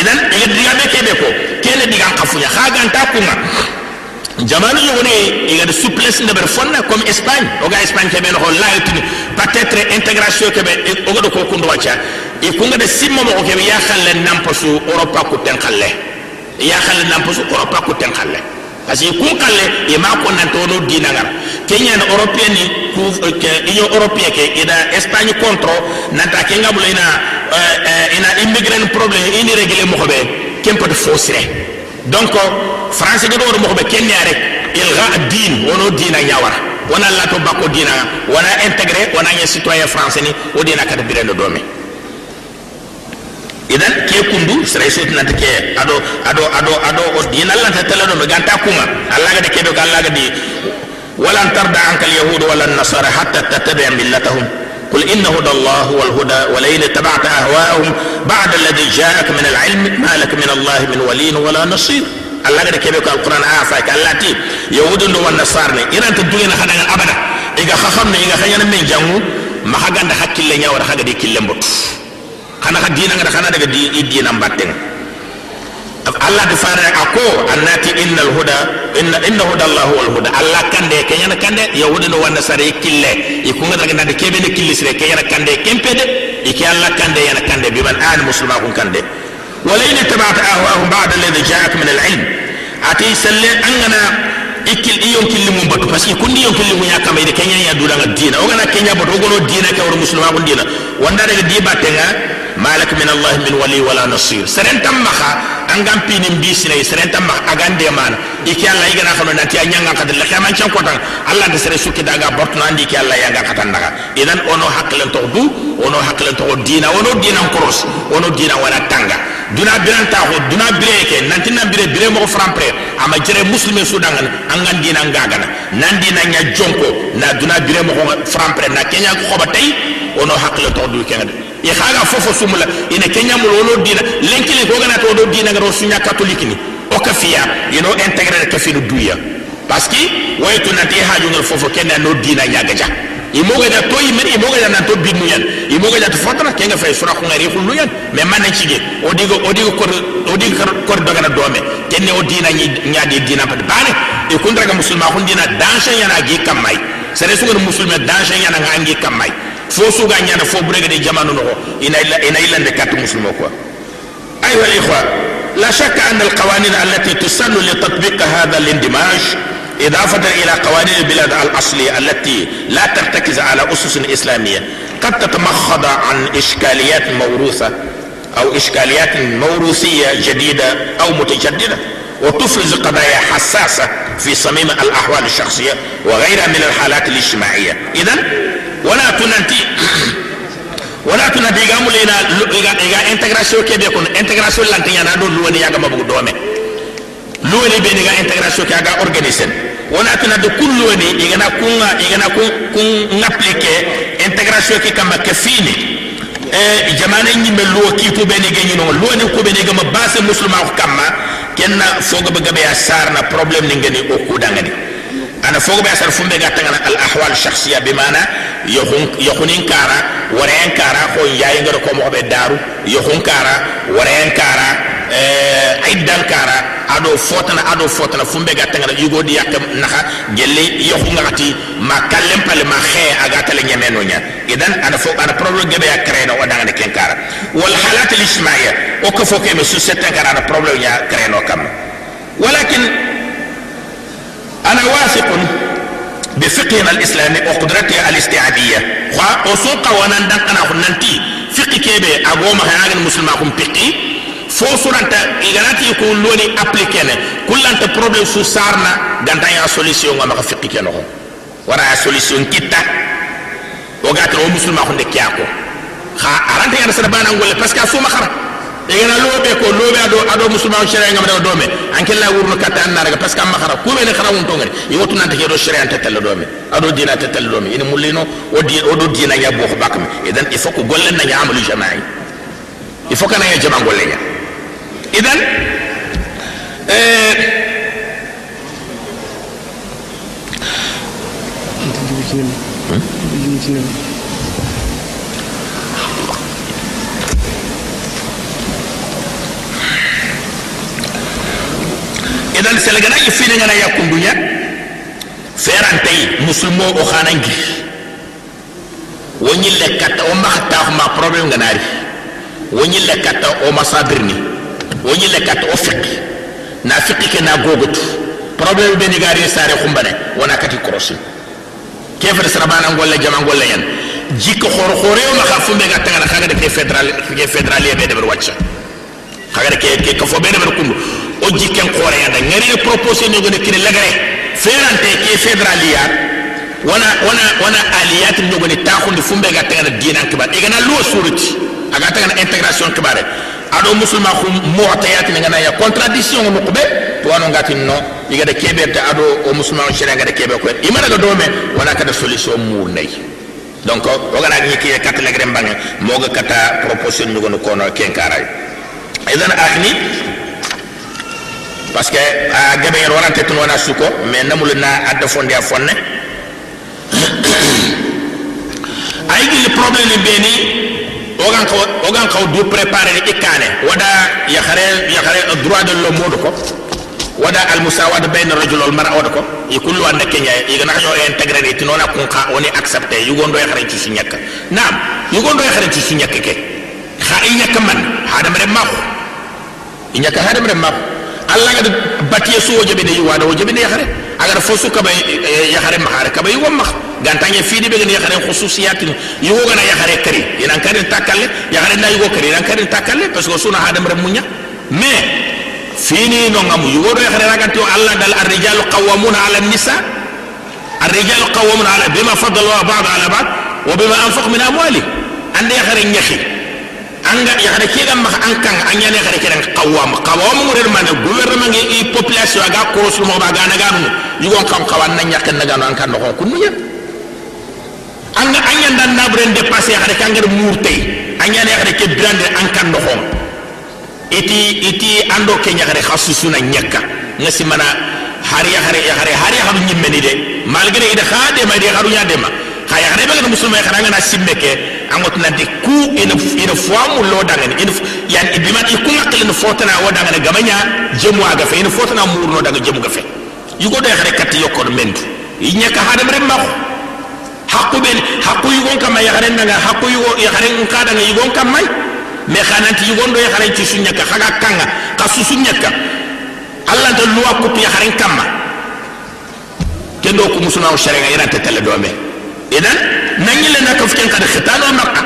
idan ya ege digabe kebe ko kele digan xafuña xa ganta kunga jamanu yogoni igadi souplesse ndeɓer fonna comme espagne. Oga espagne keɓe noxo oh, layotini peut être intégration keɓe ogado ko kundowaca i kungada simma moxo keɓe ya xalle nampasu europa kuten xalle ya xalle nampasu europa kuten xalle parce que kun kalle i m'a konnantono dinagara eh, ke ñana européen ni union européen ke ina espagne contre nanta ke nga bula ina eh, eh, ina immigrant problème ini réglé moxo ɓe ken poti fo sire donc français ke ɗowoto moxo ɓe ken ne a rek ilga din wono dina ñawara wona lato bakko dina wona intégré wona ñe citoyen français ni wo dina kata birendo doome idan ke kundu sere sot na ke ado ado ado ado o dina la ta tala do me ganta kuma allah ga de ke do allah ga di walan tarda anka al yahud wala nasara hatta tattabi millatahum قل إن هدى الله هو الهدى ولئن اتبعت أهواءهم بعد الذي جاءك من العلم ما لك من الله من ولي ولا نصير. الله قد كيبك القرآن آفاك التي يهود والنصارى إذا أنت الدنيا خدنا أبدا. إذا خخمنا إذا خيانا من جمو ما حكي لنا ولا خغا دي كلم بط خنا خدينا خنا دغ دي دينا مباتن Allah da fara ako annati innal huda inna inna huda Allah wal huda Allah kande kenyana kande yahuda no wanda sare kille ikunga daga nande kebe ne kille sire kenyana kande kempede iki Allah kande yana kande bi man an muslima kun kande ولئن اتبعت اهواهم بعد الذي جاءك من العلم ati salle angana ikil iyon killi mum batu parce que kundi yon killi munya kama ide kenya ya dula dina o gana kenya batu gono dina ka wor muslima kun dina wanda daga di batenga malak min allah min wali wala nasir. Seren tammaha angam pini mbisina seren tammaha agande man. Iki allah igana khano nanti anyanga kadal la kama chan kotan allah de sere sukki daga bortu nandi ki allah katan daga idan ono haklen to du ono haklen to dina ono dina cross ono dina wala tanga duna biran ta ko duna bire nanti na bire bire mo frampre ama jere muslime su dangan angan dina ngagana nan dina nya jonko na duna bire mo frampre na kenya ko ba tay ono hakle to du kenga i xaga fofo sumula ina keñamul wolo diina lenkile ko ganata wodo dina gano suña catholique ni. O ka fiya ino intégré ka finu duya parce que waytu nanti i hajungel fofo kenda no dina ñagaja imogoja to imen imogoja nanto binnu yan imogoja to fatana kenga fay sura ko ngari hullu yan mais man nan cige odigo odigo kor odigo kor dogana dome kenne o dina ñaade dina pat bane e kundraga musulma hun dina danger yana gi kammay sere sugar musulma danger yana kam kammay fo suga nyana fo burega de jamanu no ina illa ina illa de kat musulmo ko ايها الاخوه لا شك ان القوانين التي تسن لتطبيق هذا الاندماج إضافة إلى قوانين البلاد الأصلية التي لا ترتكز على أسس إسلامية قد تتمخض عن إشكاليات موروثة أو إشكاليات موروثية جديدة أو متجددة وتفرز قضايا حساسة في صميم الأحوال الشخصية وغيرها من الحالات الاجتماعية إذا wala tunanti. Wala tunanti iga mulu ina iga intégration ke be kun intégration lantiñana do luwani yagama bugu dome. Luwani be ni ga intégration ke aga organiser wala tunanti kun luwani igana kunga igana kun kun appliquer intégration ke kama ke fini. E jamana ñimbe luwo kiitu be ni geñi non luwani ko be ni gama base musulman ko kamma kenna fogo be gabe ya sarna problème ni ngeni o kudangani ana foga be asar fumbe ga tangana al ahwal shakhsiya bi mana yohun yohunin kara warayan kara ko yayi ngaro ko mo be daru yohun kara warayan kara eh aidan kara ado fotana ado fotana fumbe ga tangara yugo di yak naha gelle yohu ngati ma kallem pale ma khe aga tale nyameno nya idan ana fo ana problem gebe ya kreno o dangane ken kara wal halat al ijtimaiya o ko fo ke me su sette kara ana problem ya kreno kam ولكن أنا واثق بفقهنا الإسلامي وقدرته الاستعابيه خا اوسوقا وانا ندقنا خننتي فقه كيبي اغوما هاغن مسلما كون فقي فوسور انت اغناتي يكون لوني أبليكين. كل انت بروبليم سو سارنا غانتا يا سوليسيون وما فقي كنو ورا سوليسيون كيتا. وغاتو مسلما كون ديكياكو خا ارانتي انا سربانا نقول باسكو سو مخرب igana lobe ko lobe ado ado musulman shere ngam do dome anke la wurno kata an daga parce que amma khara ko be ne khara won to ngari wotu nante ke do shere an tel do me ado dina tetel do me ina mulino o di o do dina ya bo bakam idan il faut ko golle na ya amalu jama'i il faut kana ya jama golle ya idan euh yi fini ngana ya kundunya ferantay musulmo o khanangi wonyi lekata o mahta ma problem nganari wonyi lekata o masadirni wonyi le kat o fiqi na fiqi ke na gogotu problème be ni gari sare khumbane wona kati krosin kefere sarabana ngolle jama ngolle yan jikko khoro khore ma khafu be gatta ngana kaga de ke federal ke federal be de ber wacca kaga de ke ke ko fo be de ber kundu o jikken kooreyanda ngerene proposé ñogone kine legere ferante ke fedraliya wana wana wana aliyati ñogone taxundi fumbe ga tagana dinan kibar gana luwo suriti aga tagana intégration kibare ado musulma ku motayatine ngana ya contradiction nu kuɓe to wano ngatin no igada keɓerde ado o musulma o sere gada keɓe koyen imanaga doome wona kada solution murnayi donc ogana ñikkiye katta legre mbange mooga kata proposition ñugonu kono kenkaray idan ahni parce que a gabe yar warante tun wana suko mais namul na adda fonde a fonne ay gi problème be ni ogan ko ogan ko du préparer ikane. Wada ya khare ya khare droit de l'homme ko wada al musawada bain ar-rajul wal mar'a wada ko e kullu anda kenya yi gana yo intégrer ti nona kun kha oni accepter yugondo ya khare ci ñek nam yu gondo ya khare ci ñek ke. Kha ñek man hadam re mako inyaka hadam re mako الله قد باتي سو وجبين يوادا وجبين يخرين أجر فوسو كبا يخرين مخار كبا يوم مخ قانتان يفيدي بغن يخرين خصوصيات. يوغا يا يخرين كري. ينان كارين تاكالي. يخرين نا يوغا كري. ينان كارين تاكالي. بس غصونا هادم رمونيا. مي. فيني نو يا يوغا يخرين راقانتو الله دال الرجال قوامون على النساء. الرجال قوامون على بما فضل الله بعض على بعض. وبما أنفق من أموالي. عند يخرين يخي anga yakhare kidan ma ankang anyane yakhare kidan qawam qawam murer man gouvernement e population aga korsu mo baga na ganu won kam kawan na nyaken na ganu ankan ko kunnya anga anya dan na buren dépasser yakhare kangar murte anyane hada ke grande ankan no hom iti iti ando ke nyaare khassu suna nyaka ngasi mana hari hari hari hari yakhare nyimmeni de malgré ida khade ma de kharu ya de ma xa yaxare ɓegana musulma ye xarangana simme ke a di ku ina ina fuamu lo dangani. Yan ibima i kunga qilin fotana wo dangani. Gamanya jemu aga fe ina fotana murno danga jemu gafe yugodo ye xare katti yokkon mendu. I ñaka hadamaren maxo haqu ɓen haqu yugon kamma yaxaren danga haqu yugo yaxaren nka danga yugon kammay mais xananti yugondo yaxaren cusu ñakka xaga kanga xa susu ñakka allanta luwa kutu yaxaren kamma kendo ku musulmao ira tetele tele doome إذن نجي لنا كفكين كده ختان ومكة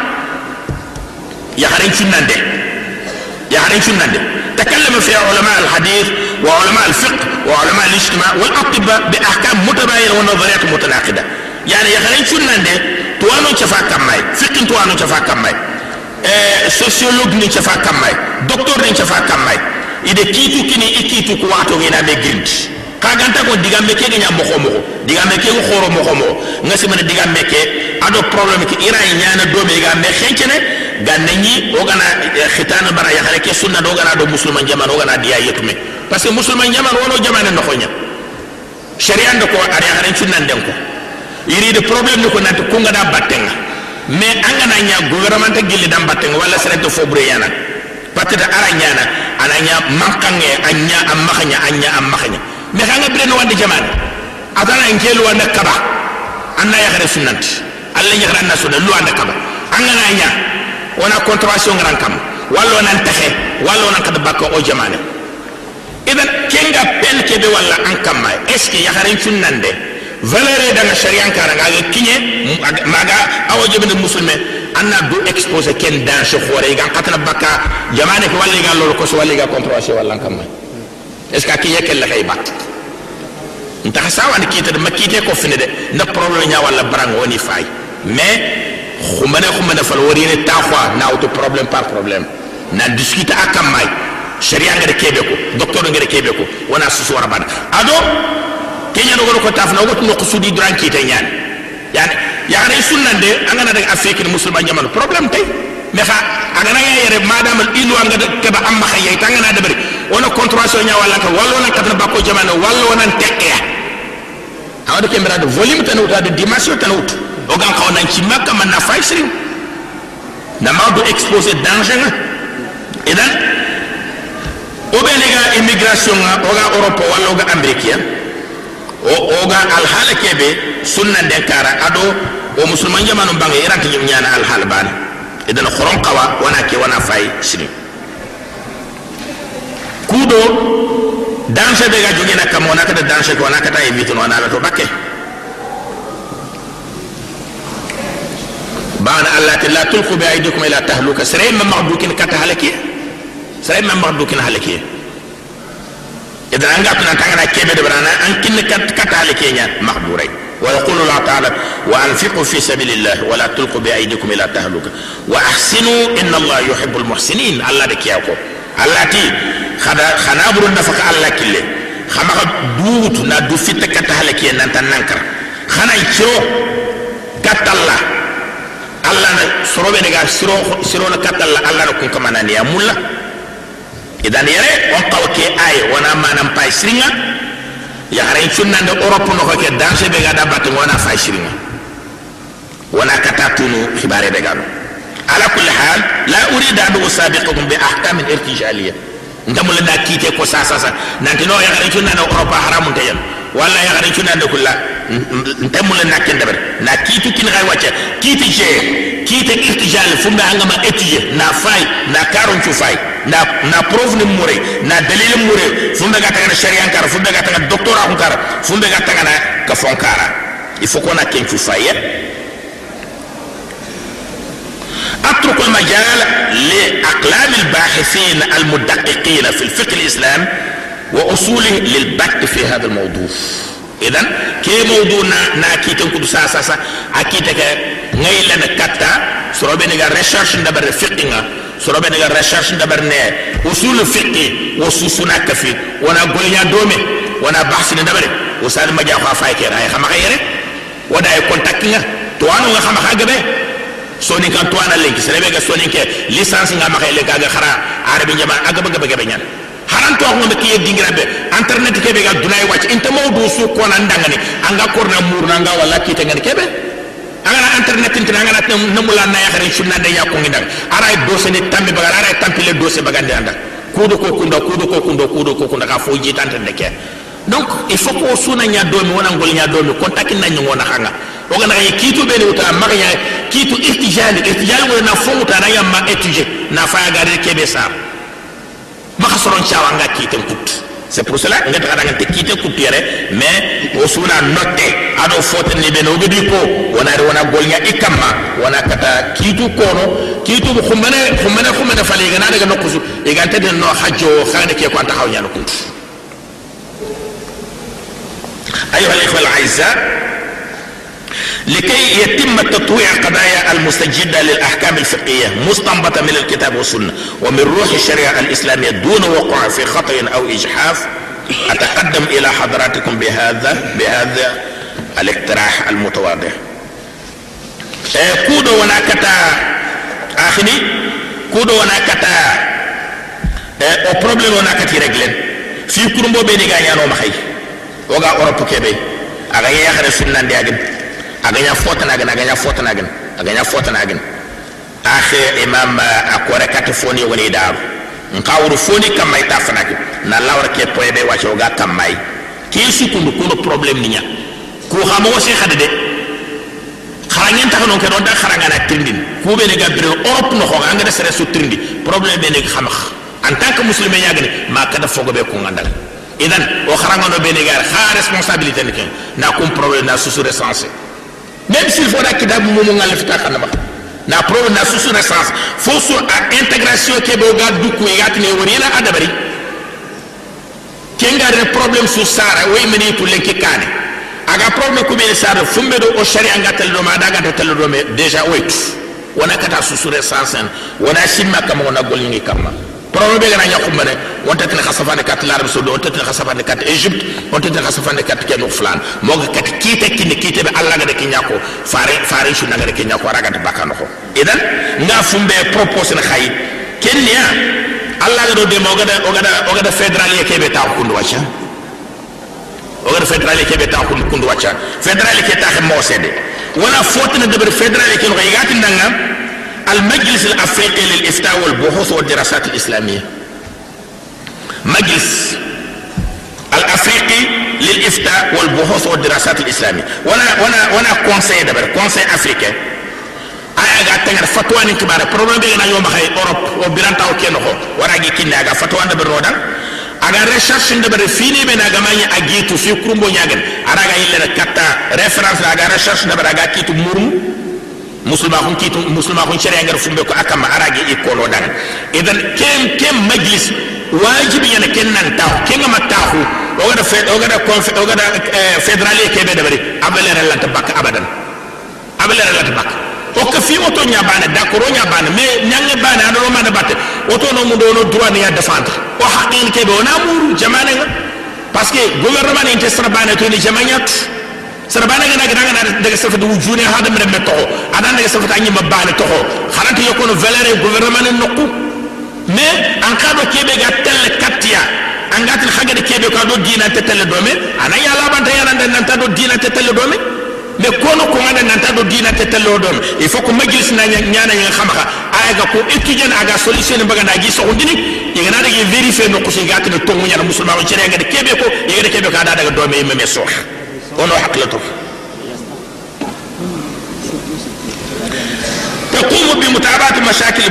يا هرين شو نندي يا هرين شو نندي تكلم فيها علماء الحديث وعلماء الفقه وعلماء الاجتماع والأطباء بأحكام متباينة ونظريات متناقضة. يعني يا هرين شو نندي توانو شفا كم ماي؟ فقه توانو شفا كم ماي؟ eh, سوسيولوج ني شفا كم ماي؟ دكتور ني شفا كم ماي؟ إذا كيتو كني إكيتو كواتو غينا بجرنش kaganta ko diga meke nya moko moko diga meke ko khoro ngasi mana diga meke ado problème ki ira nyana do be ga me xencene ganni o gana khitana bara ya xare ke sunna do gana do musulman jaman o gana diya yetume parce que musulman jaman wono jaman no xonya sharia ndako ari xare sunna den ko iri de problème ni ko nanti kunga da battenga mais angana nya gouvernement gilli dam battenga wala sere to fobre yana da ara nyana ana nya mankange anya amahanya anya amahanya me hanga bre no wande jamane atana ngelu wande kaba anna ya khare sunnanti alla ya khare nasu da lu wande kaba angana nya wana contravention ngaran kam wallo nan taxe wallo nan kada bakko o jamane idan kenga pen kebe walla an kamma est ce que ya khare sunnande valeur daga sharian kara ga kinye maga awo jebe musulme anna du exposer ken danger khore ga katana baka jamane ko walli ga lolo ko so walli ga controverse walla kam est ce que kinye kel la kay bat nta hasawa ni kite de makite ko fini de na problème nya walla barang woni fay mais khumane khumane fal wori ne ta khwa na auto problème par problème na discuter akam may sharia ngade kebe ko docteur ngade kebe ko wana susu wara bana ado kenya no ko tafna wotu no kusudi duran ki tay ñaan yani ya ray sunnan de angana daga afrique ni musulman jamal problème tay me fa agana yere madam ilu anga ke ba amma khayay tangana de wono contrôlation nya wala ka wallo nan kadna bako jamana wallo nan tekya awde ke mirade volume tan uta de dimension tan uta o gan ka nan ci makka man na faisri na mawdu exposé danger dan o be ne ga immigration o ga europe wallo ga america o ga alhala kebe sunna den kara ado o musulman jamanu bangi irata nyana alhala bana idan khoron qawa wana ke wana fay sirin kudo danse be ga jogena kam wana kada danse ko wana kata invite no wana to bakke bana allah la tulqu bi aydikum ila tahluka sare ma magdukin kata halaki sare ma magdukin halaki idan an gatuna tangana kebe de barana an kinne kat katale kenya mahdurai wa yaqulu allah ta'ala wa anfiqu fi sabilillah wa la tulqu bi aydikum ila tahluka wa ahsinu inna allah yuhibbul muhsinin allah de kiyako allah ti khada khana burun nafaka allah kille khama duut na du fitta katale kenya nan tan nankar khana ciro katalla allah na sorobe daga siro siro na katalla allah na kun kamana ne ya mulla idan yere on qawke ay wana manam pay sringa ya haren sunnande europe no ko ke danse be gada bat wana fay sringa wana katatunu khibare be gado ala kulli hal la urida an usabiqukum bi ahkam irtijaliyya ndamul da kite ko sa sa sa nanti no ya haren sunnande europe haramun tayen walla ya haren sunnande kulla ndamul nakken dabar na kitu kin gay wacce kiti je kite irtijal fumbe angama étudier na fay na karon cu fay na na preuve ni mure na dalil mure fumbe ga tagana sharia kara fumbe ga tagana doctora ko kara fumbe ga tagana ka fon kara il faut qu'on a cu fay أترك المجال لأقلام الباحثين المدققين في الفقه الإسلام وأصوله للبت في هذا الموضوع. اذا كي موضوع ناكي نا كي تنكو سا سا سا اكيدك نيل أنا كاتا سروبين غا ريشيرش دبر فقه سروبين غا ريشيرش دبر نه أصول الفقه وسوسنا كفي. وأنا غوليا دومي وأنا بحثني دبر وسال ما جا فا فايكر هاي خما غيره ودا اي كونتاكت نا توانو خما خا soni kan to ana lenki serebe ga soni ke licence nga ma khele ga khara. Arabi jama aga baga baga nyan haran to ngom ke dingira be internet ke be ga dunay wacc inta mawdu su ko nan dangani anga korna murna nga wala kite ngani. Kebe angana internet intina angana namula na yakhare sunna de yakko ngi dag ara dose ni tammi baga ara tampile dose baga anda. Kudo ko kunda kudo ko kunda kudo ko kunda. Ka foji tante de ke. Donc il faut ko suna nya domi wona ngol nya domi kontak na nyi ngona oga naga kitu be ni uta maga ya kitu ihtijali ihtijali wona fongu ta na yamma étudier na faya gade kebe sa maka soron cawanga nga kiten kut c'est pour cela nga daga te kiite kut yere mais o suna notte ado foten ni be no gidi ko wona re wona i ikamma wona kata kitu kono kitu bu khumana khumana fale ga na daga nokusu e ga tade no hajjo khane ke ko anta hawnya ñano kut أيها الإخوة الأعزة لكي يتم تطويع قضايا المستجدة للأحكام الفقهية مستنبطة من الكتاب والسنة. ومن روح الشريعة الإسلامية دون وقوع في خطأ أو إجحاف أتقدم إلى حضراتكم بهذا بهذا الاقتراح المتواضع. كودو وناكتا. آخني كودو وناكتا. أو problème وناكتي رجلين. في كرمبو بيني غانيانو مخي. وغا أوروبو كيبي. أغا يخرج سنان دي agañafotanagin agañafotanagin agañafotanagin axe imam uh, a kore kati foni yogoni daaru nka wuru foni kamma ta fanaki na lawra ke poyebe wace oga kammai ke sukundu kundo problème niña ku xamogo se xade de xarangen taxa non ke non da xarangana trindin kubene ga bire europe noxoga angada sere su trindi problème be negi xamax en tant que musulmé ñagani ma kada fogobe kungandal idan o xarangano be negar xa responsabilité ni ken na kum problème na susu recensé même s'il faudra kitabu mumu ngal fita kana ba na pro na susu na sens fo sur a intégration ke be ga du ko yati ne wori na adabari kenga re problème su sara way meni to lenki kane aga problème ko be sara fumbe do o shari anga tel do ma daga tel do me déjà wait wana kata susu a sens wana simma kama wana golingi kama problème be gana yakumbane wonta tan khasafane kat l'arab saudi wonta tan khasafane kat egypte wonta tan khasafane kat keno flan moga kat kite kinde kite be alla gade kinyako fare fare shu nagade kinyako raga de bakano ko idan nga fumbe propose na khayi kenya alla gado de moga da ogada ogada federal ye kebe ta kundu wacha ogada federal ye kebe ta kundu kundu wacha federal ke ta mo sede wala fotna de federal ke no yigati ndanga المجلس الافريقي للافتاء والبحوث والدراسات الاسلاميه مجلس الافريقي للافتاء والبحوث والدراسات الاسلاميه وأنا وأنا وأنا كونسي دبر كونسي افريقيا aya ga tangar fatwa ni kibare problem be na yoma hay europe o biranta o keno ko wara gi kinna ga fatwa nda ber rodan aga recherche nda ber fini be na ga manya agitu fi kurumbo nyagen ara ga yille katta reference aga recherche nda ber aga kitu murum musulma kun kitu musulma kun sharia ngar fumbe ko akama arage e kono dan idan kem kem majlis wajibi yana ken nan taw ken ma tahu o gada fe o gada konf o gada federal ke be dabari abale relat bak abadan abale relat bak o ka fi oto nya bana d'accord nya bana mais nyange bana ado ma da batte oto no mundo no droit ni ya défendre o haqqin ke be ona muru jamana parce que gouvernement ni intestra bana to ni jamanyat سربانا غنا غنا غنا دغ سف دو جوني هذا من متو أنا دغ سف تاني ما بال تو خرات يكون فاليري غوفرمان نكو مي ان كادو كيبي غاتل كاتيا ان غاتل حاجة دي كيبي كادو دينا تتل دومي أنا يا لا بانتا يا نان نتا دو دينا تتل دومي مي كونو كو غنا نتا دو دينا تتل دوم اي فوكو مجلس نانيا نانا يا خمخا اي غا كو اكي جن اغا سوليسيون بغا ناجي سو ديني يغنا دغي فيريفي نكو سي غاتل تومو نيا مسلمانو تشري غا دي كيبي كو يغا دي ونو حقلته تقوم بمتابعة مشاكل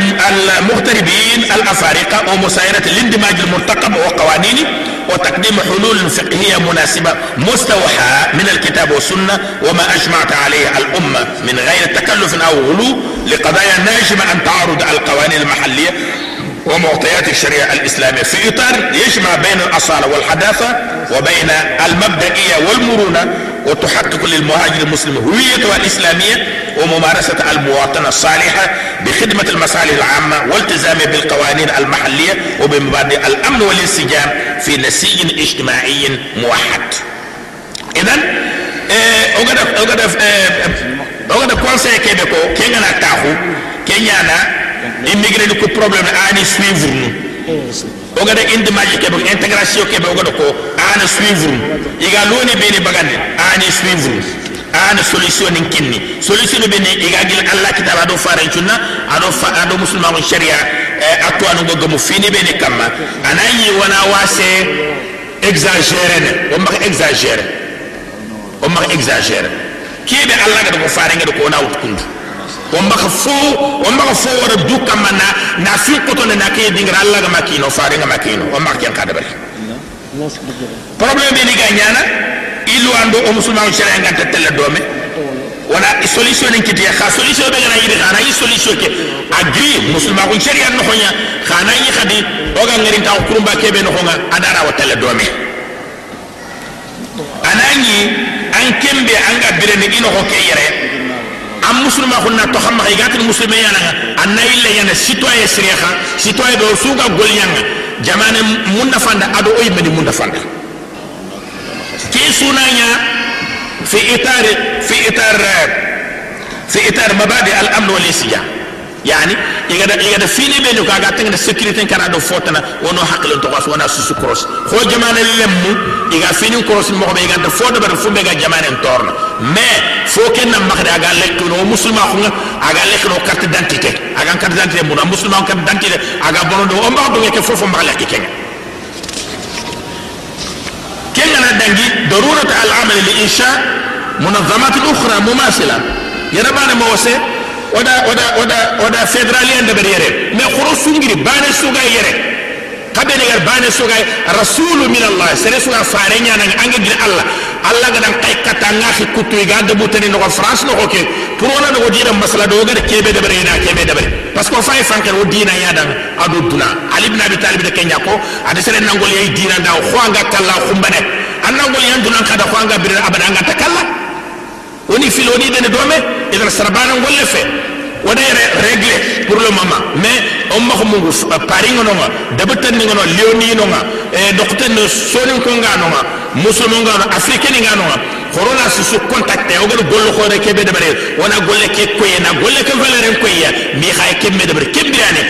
المغتربين الأفارقة ومسايرة الاندماج المرتقب وقوانينه وتقديم حلول فقهية مناسبة مستوحاة من الكتاب والسنة وما أجمعت عليه الأمة من غير تكلف أو غلو لقضايا ناجمة عن تعارض القوانين المحلية. ومعطيات الشريعة الإسلامية. في إطار يجمع بين الأصالة والحداثة وبين المبدئية والمرونة وتحقق للمهاجر المسلم هويته الإسلامية وممارسة المواطنة الصالحة بخدمة المصالح العامة والتزام بالقوانين المحلية وبمبادئ الأمن والانسجام في نسيج اجتماعي موحد. إذا أه oga da conseil ko ke ngana taxu ke ñana immigré ɗo ko probléme aani suivre nu. Oga ɗa indimaji keɓe intégration keɓe ko aana suivre iga loni ɓeni bagande aani suivre aana solution nin kinni solution no ɓene iga gila allah kitabe aɗo faren cunna aɗo aɗo musulma on sharia eh, a towanugo gomo fini ɓene kamma. Anayi wona wase exagéré ne exagéré. On exagéré. Keɓe allah gaɗa ko farengeɗo ko wona wut kundu. Ma fo ma fo wara du kamma na na fi ko to na ke dingra allah ga makino faran ga makino ma ken ka dabari problème be ni ga nyana ilu ando o musulman sharia nganta tella dome wala solution ni kitiya kha solution be gana yidi khana yi solution ke agri musulman ko sharia no honya khana yi khadi o ga ngari ta kurumba kebe no honga adara wa tella dome anani an kembe an ga birene ino ho ke yere am musulman ko na to xamma ay gatul musulman yana anna illa yana citoyen sharia citoyen do suga golyanga jamane munda fanda ado oy medi munda fanda كي سونانيا في اطار في اطار في اطار مبادئ الامن والانسجام يعني يغدا يغدا فيني بينو كاغا تنگ سيكوريتي كان دو فوتنا ونو حقل تو واس ونا سوسو كروس خو جمان لم يغا فيني كروس مو بي غدا فوت بر فو بيغا جمان تورنا مي فو كن مخدي اغا لك نو مسلم خو اغا لك نو كارت دانتيتي اغا كارت دانتيتي مو مسلم كارت دانتيتي اغا بونو دو امبا دو كي فوفو مخ لك كين كنا دنجي ضرورة العمل لإنشاء منظمات أخرى مماثلة يربانا موسى ودا ودا ودا ودا فيدراليان دبر يري ما خروج سنجري بان سوغا يري قبل ير بان سوغا رسول من الله سري سوغا فارنيا نان انغي الله الله غدان قاي كتا ناخي كوتو يغا دبو تاني نو فرانس نو أوكي pour wona no dira masala do gada kebe de bare na kebe de bare parce que fay fanke o dina ya dan adu duna ali ibn abi talib de kenya ko ade sere nangol yai dina da ko anga kala khumbane an nangol yan dunan kada ko anga bir abada anga takalla woni filoni de dome idan sarbana ngolle fe wona réglé pour le moment mais on ma ko mungu pari ngono nga dabatan ngono leoni ngono e dokten sonin ko ngano nga musulmo ngano africain ngano nga corona su su contacté o gol gollo khore kebe de bare wona golle ke koye na golle ke valeur en koye mi khay kemme de bare kembirane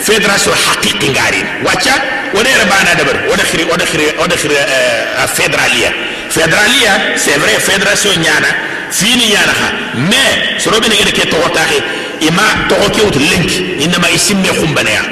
fédération haqiqi ngari wacca wona era bana de bare wona khiri wona khiri wona khiri fédéralia fédéralia c'est vrai fédération nyana fini nyana ha mais soro be ne ke to taxe ima to ke wut link inma isimme khumbanaya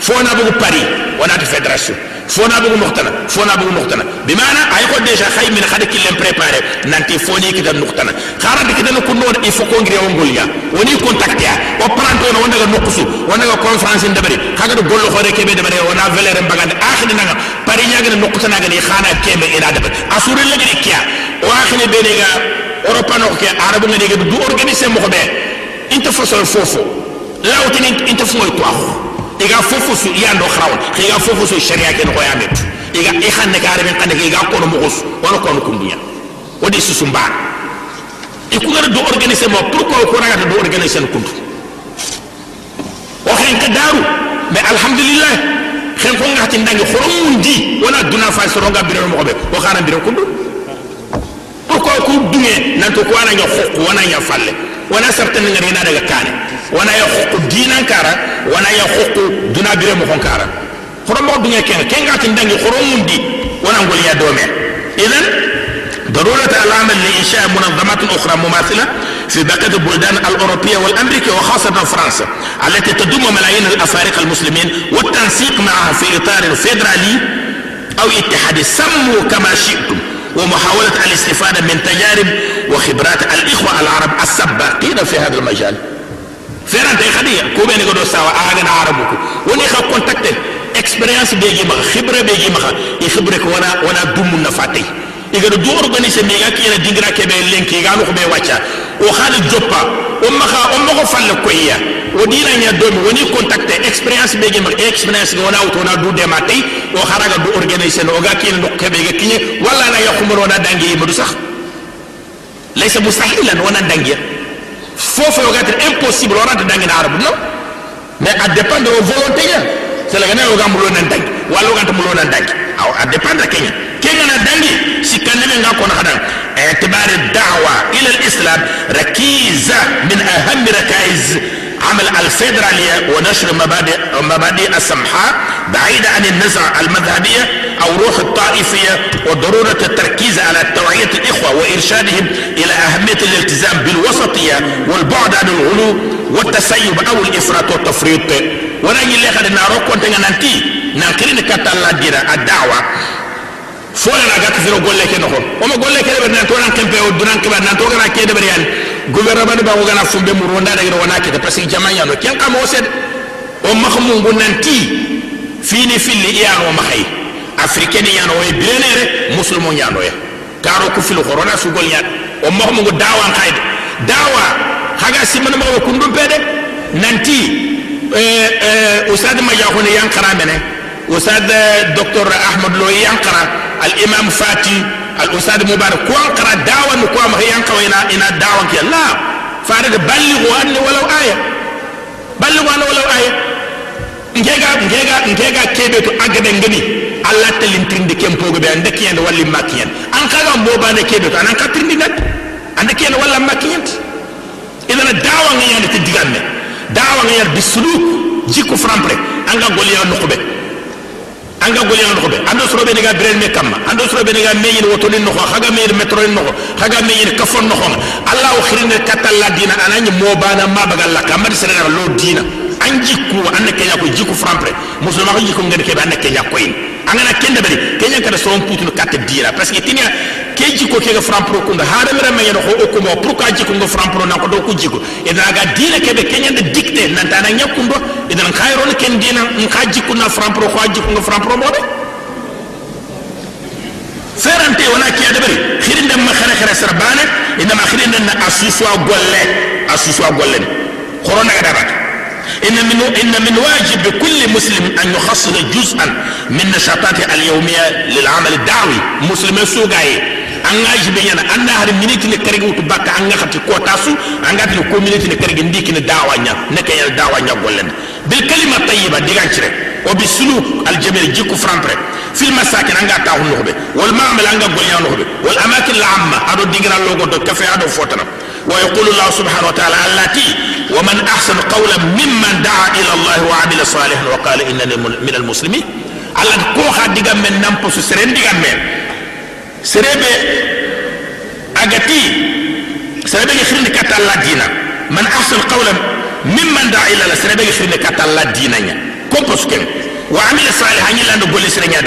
fona bu paris wona ta fédération fona bugu nuktana fona bugu nuktana bimana ay ko déjà khay min khade killen préparer nanti foni kita nuktana khara de kita nukun il faut ko ngire wongol ya woni contact ya o pranto no wondaga nukusu wondaga conférence ndabari kaga do gollo khore kebe de bare wona velere mbagande akhini naga pari nyaga ne nukutana ga ni khana kebe ila de asuri le ni kiya o akhini be اوروبا نوكي عرب نديك دو اورغانيسي مخو بي انت فصل فوفو لاو تين انت فوي كواخ ايغا فوفو سو ياندو خراون ايغا فوفو سو شريعه كن خويا ميت ايغا اي خان نك عرب نك ايغا كون مخوس ولا كون كون ديا ودي سوسمبا ايكو غير دو اورغانيسي مو بروكو كو راغا دو اورغانيسي كون وخين كدارو مي الحمد لله خين كون غاتين داغي خرمون ولا دنا فاي سرونغا بيرو مخو بي وخانا بيرو كوندو pourquoi ko dunge nanto ko ana nya xokku wana nya falle wana sartan ngari na daga kane wana ya xokku dinan kara wana ya xokku duna bire mo kon kara xoro mo dunge ken ken ngati ndangi xoro mundi wana ngol ya dome idan ضرورة العمل لإنشاء منظمات أخرى مماثلة في بقية البلدان الأوروبية والأمريكية وخاصة فرنسا التي تضم ملايين الأفارقة المسلمين والتنسيق معها في إطار فيدرالي أو اتحادي سموا كما شئتم ومحاولة الاستفادة من تجارب وخبرات الإخوة العرب السباقين في هذا المجال. فعلا تي خدي كوبي نغدو سوا اغنا عربكو وني خا كونتاكت اكسبيرينس بيجي ما خبرة بيجي ما يخبرك وأنا وأنا دوم نفاتي igado du organiser mi ga kiyana dingira ke be lenki ga no be wacha o khali joppa o o ko ko o dina nya do mi woni contacte experience be ge ma experience go na auto na du de ma tay o kharaga du organiser no ga kiyana no ke be ga kiye wala na yakhumro na dangi ma du sax laysa mustahilan wana dangi fofu yo gatir impossible wana dangi na arabu no mais à dépendre de volonté ya c'est la gana yo ga mulo nan dangi wala ga mulo nan dangi aw à dépendre kenya kenga na dangi sikande nga kona hada اعتبار الدعوة إلى الإسلام ركيزة من أهم ركائز عمل الفيدرالية ونشر مبادئ مبادئ السمحاء بعيدة عن النزعة المذهبية أو روح الطائفية وضرورة التركيز على توعية الإخوة وإرشادهم إلى أهمية الالتزام بالوسطية والبعد عن الغلو والتسيب أو الإفراط والتفريط. ونجي اللي خد نارو كنت نانتي نانكرين كتالا دينا الدعوة. fola na ga kafiro golle ke no o ma golle ke be nan to nan kempe o dunan gouvernement ba ngana fumbe mu ronda da gira wana ke ta parce que jamanya no ken kam o sed o mahmu ngunan ti fini filli iya no mahay africain ya no e benere musulmo ya no ya karo ku fil corona su gol ya o mahmu ngu dawa kayde dawa haga simman ma kundum pede nanti eh eh usad ma ya hono yan karamene usad docteur ahmad lo yan الأستاذ مبارك. كون قرأ داوا كون هي ان قوينا ان داوا كي لا. فارغ. بلغ واني ولو آية. بلغ واني ولو آية. نجيغا نجيغا نجيغا كيبيتو. اغد نغني الله تلين تريند كيم بوغ بي اندك ين ولي ماكين ان قرا مو بان كيبيتو ان كاتريند نات اندك ين ولا ماكين اذا داوا ني ان تي ديغان داوا ني بسلوك. جيكو فرامبري. أن غوليا نوكبي anga golñan xoɓe ando soroɓene ga brel me kamma ando soroɓene ga meñin wotonin noxo xaga meñin metronin noxo xaga meñin kafon noxonga allah o xirine katalla dina. Anañi mobana mabaga lakka amadi seregar lo dina. An jikku anna keña koy jikku frampre musulma ko jikku ngene keɓe anna keña koyin angana kenda bari kenya kada so putu katte dira. Parce que tinya ke jikko ke ga frampro kunda. Hada mera me yano ko ko mo ka jikko ngo frampro na ko do ko jikko ida ga dira ke be kenya de dicté nan ta na nyakundo ida nan khayro ne ken dina nka jikko na frampro ko jikko ngo frampro mo be ferante wala ki adabari khirinde ma khare khare sarbane ina ma khirinde na asuswa golle asuswa golle khorona ga dabata إن من إن من واجب كل مسلم أن يخصص جزءا من نشاطاته اليومية للعمل الدعوي. مسلم سوقي أن أجب أنا أن هذا منيت نكرق وتبقى أن يخط كوتاسو أن قد يكون منيت نكرق نديك الدعوة نيا. نكيا الدعوة نيا قولنا بالكلمة الطيبة دكان شرء وبسلوك الجميل جيكو فرانبر في المساكن أن قد تاهو نهبه والمعمل أن قد قولنا نهبه والأماكن العامة. هذا دكان اللوغو دكان فيها دو فوتنا. ويقول الله سبحانه وتعالى التي ومن أحسن قولا ممن دعا إلى الله وعمل صالحا وقال إنني من المسلمين. على كو خديغا من نامبوس سرين ديغا من. سريبه اغاتي سريبه يخرين كاتا الله دينا. من أحسن قولا ممن دعا إلى الله. سريبه يخرين كاتا الله دينا. كومبوس كن وعمل صالحا يلا نقول سرين يا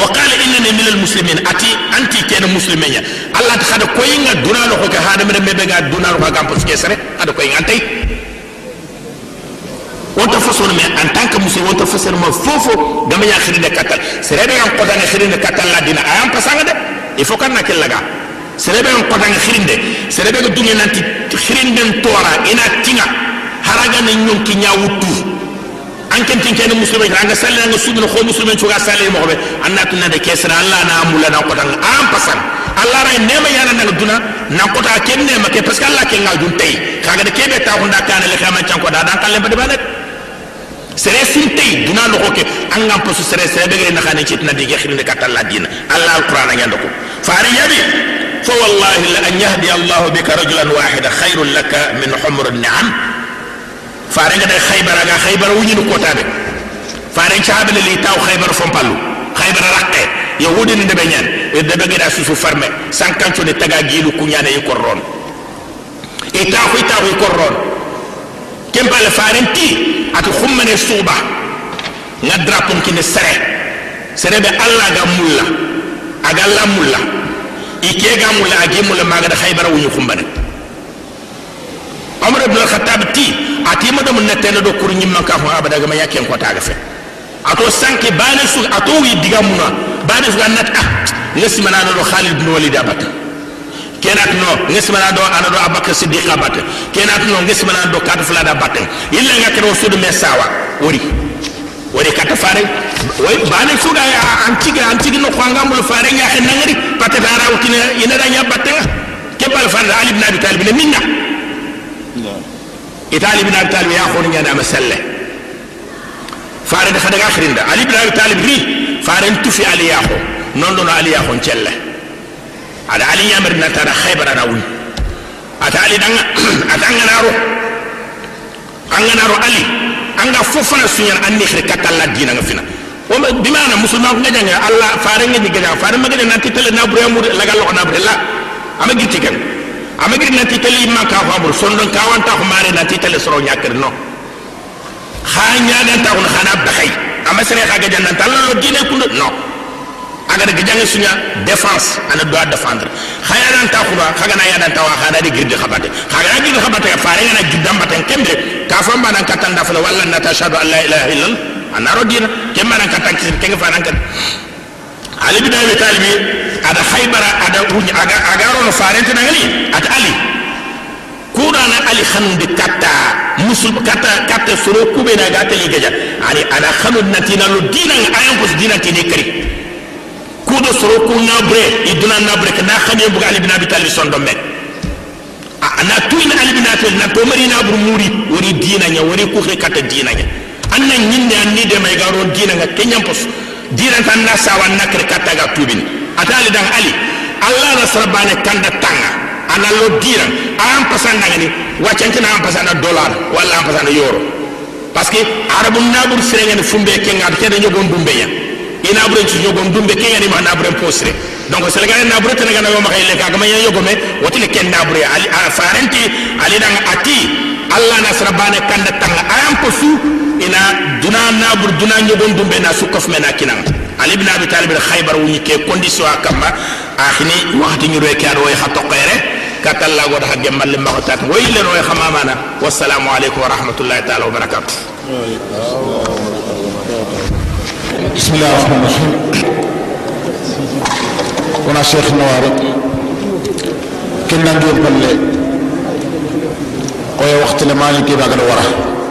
وقال انني من المسلمين اتي انت كان مسلمين الله تخد كوينغا دونا لو كو هذا من مبغا دونا لو كام بس كسره هذا كوينغا انتي façon mais en tant que musulman wonta façon ma fofo gama ya khirinde katal serebe yan qota nga khirinde katal la dina ayam pasanga de il faut kan nakil laga serebe yan qota nga khirinde serebe ga dunge nanti khirinde tora ina tinga haraga na nyonki nyawutu an ken tin ken musulman nga salle nga subina kho musulman chuga salle mo be annatu na de kesra allah na amula na nga am pasan allah ray nema yana na duna na qota ken nema ke parce que allah ken nga dun tay kaga de kebe ta hunda kana le khama chan ko da dan kalle ba de banet sere sun tay duna no ko ke an ngam pasu sere sere be na khane ci na de ge khirinde katal la dina allah alquran nga ndako fari yabi fa wallahi la an yahdi allah bika rajulan wahida khairul laka min humr an-ni'am fare nga day khaybar ga khaybar wuñu ko tabe fare ci abele li taw khaybar fon pallu khaybar rakke yahudi ni debe ñaan e debe ga susu farme sankancho ne taga gilu ku ñane yi korron e ta ko ta ko korron kempale farenti ati xummane suuba nga drapon kine sere sere be alla ga mulla aga alla mulla ike ga mulla agi mulla maga da khaybara wuñu xumbane umar ibn al-khattab ti ati ma dum netene do kur nyimma ka ho abada ga ma yaken ko taga fe ato sanki bane su ato wi diga muna bane su nat ah ngesi mana do khalid ibn walid abata kenat no ngesi mana do ana do abakar siddiq abata kenat no ngesi mana do kadu fulada abata illa nga kero sudu me sawa wori wori kata fare way bane su ga antigi antigi no kwanga mul fare nya ke nangari patata ara wakina ina da nya ke bal fare ali ibn abi talib ne minna itali ibn abi talib ya khoni nya da masalle fare da khadaga khrinda ali ibn abi talib ri fare tufi ali ya kho non don ali ya kho celle ada ali nyamar na tara khaybar na wi ata ali danga atanga naro anga naro ali anga fofana sunyan anni khir katalla dina nga fina o ma bimana musulman nga janga allah fare nga ni gaja fare ma gaja nanti tele na bure amur laga lo na bure la ama gitti kan ama gitti nanti tele ma ka fa amur sondon ka wanta ko mare nanti tele soro nyakir no. Khanya dan ta on khana bakhay ama sere ka gaja nan talla lo dine no. Aga daga jange sunya défense ana doit défendre. Khaya nan ta khuba khaga na ya dan ta wa khana di girdi khabate. Khaga na girdi khabate fare nga na juddam baten kembe ka fa mbanan katanda fala walla na tashhadu an la ilaha illallah. Anaro dina kemba nan katan fa nan kan ali bin abi talib ada khaybara ada wunya aga aga rono farente nan ali at ali kurana ali khande katta musul katta katta soro kube na gata li gaja ali ana khanu natina lo dina ayan ko dina tini kari kudo soro ku nabre iduna nabre kana khane bu ali bin abi talib son dombe ana tuina ali bin abi na to mari na bur muri wori dina nya wori ku katta dina nya annan ñinde an ni de may garo dina nga kenyam pos dina tan na sawan nakre katta ga tubin atali dan ali. Allah na sarabane kanda tanga. Ana lo dina am pasan nga ni waccanti na am pasan dollar wala am pasan euro. Parce que arabu nabur serengene fumbe kenga. De kede nyogon dumbe ya. Ina bure ci nyogon dumbe kenga ni ma nabure posre. Donc sénégalais nabure tene ga no ma xey le ka ga ma yogo me wotile ken nabure ali farenti. Ali dan ati. Allah na sarabane kanda tanga. Am posu ina duna nabur duna nyogon dumbe na su kof mena kinan ali ibn abi talib khaybar wuni ke condition akamba akhini waxti ñu rek yaado way xato xere katal la go da gembal li mako tat way len way xamamana wassalamu alaykum wa rahmatullahi ta'ala wa barakatuh بسم الله الرحمن الرحيم ونا شيخ نوار كنا نجيب بالله koye waxtile mani ke bagala wara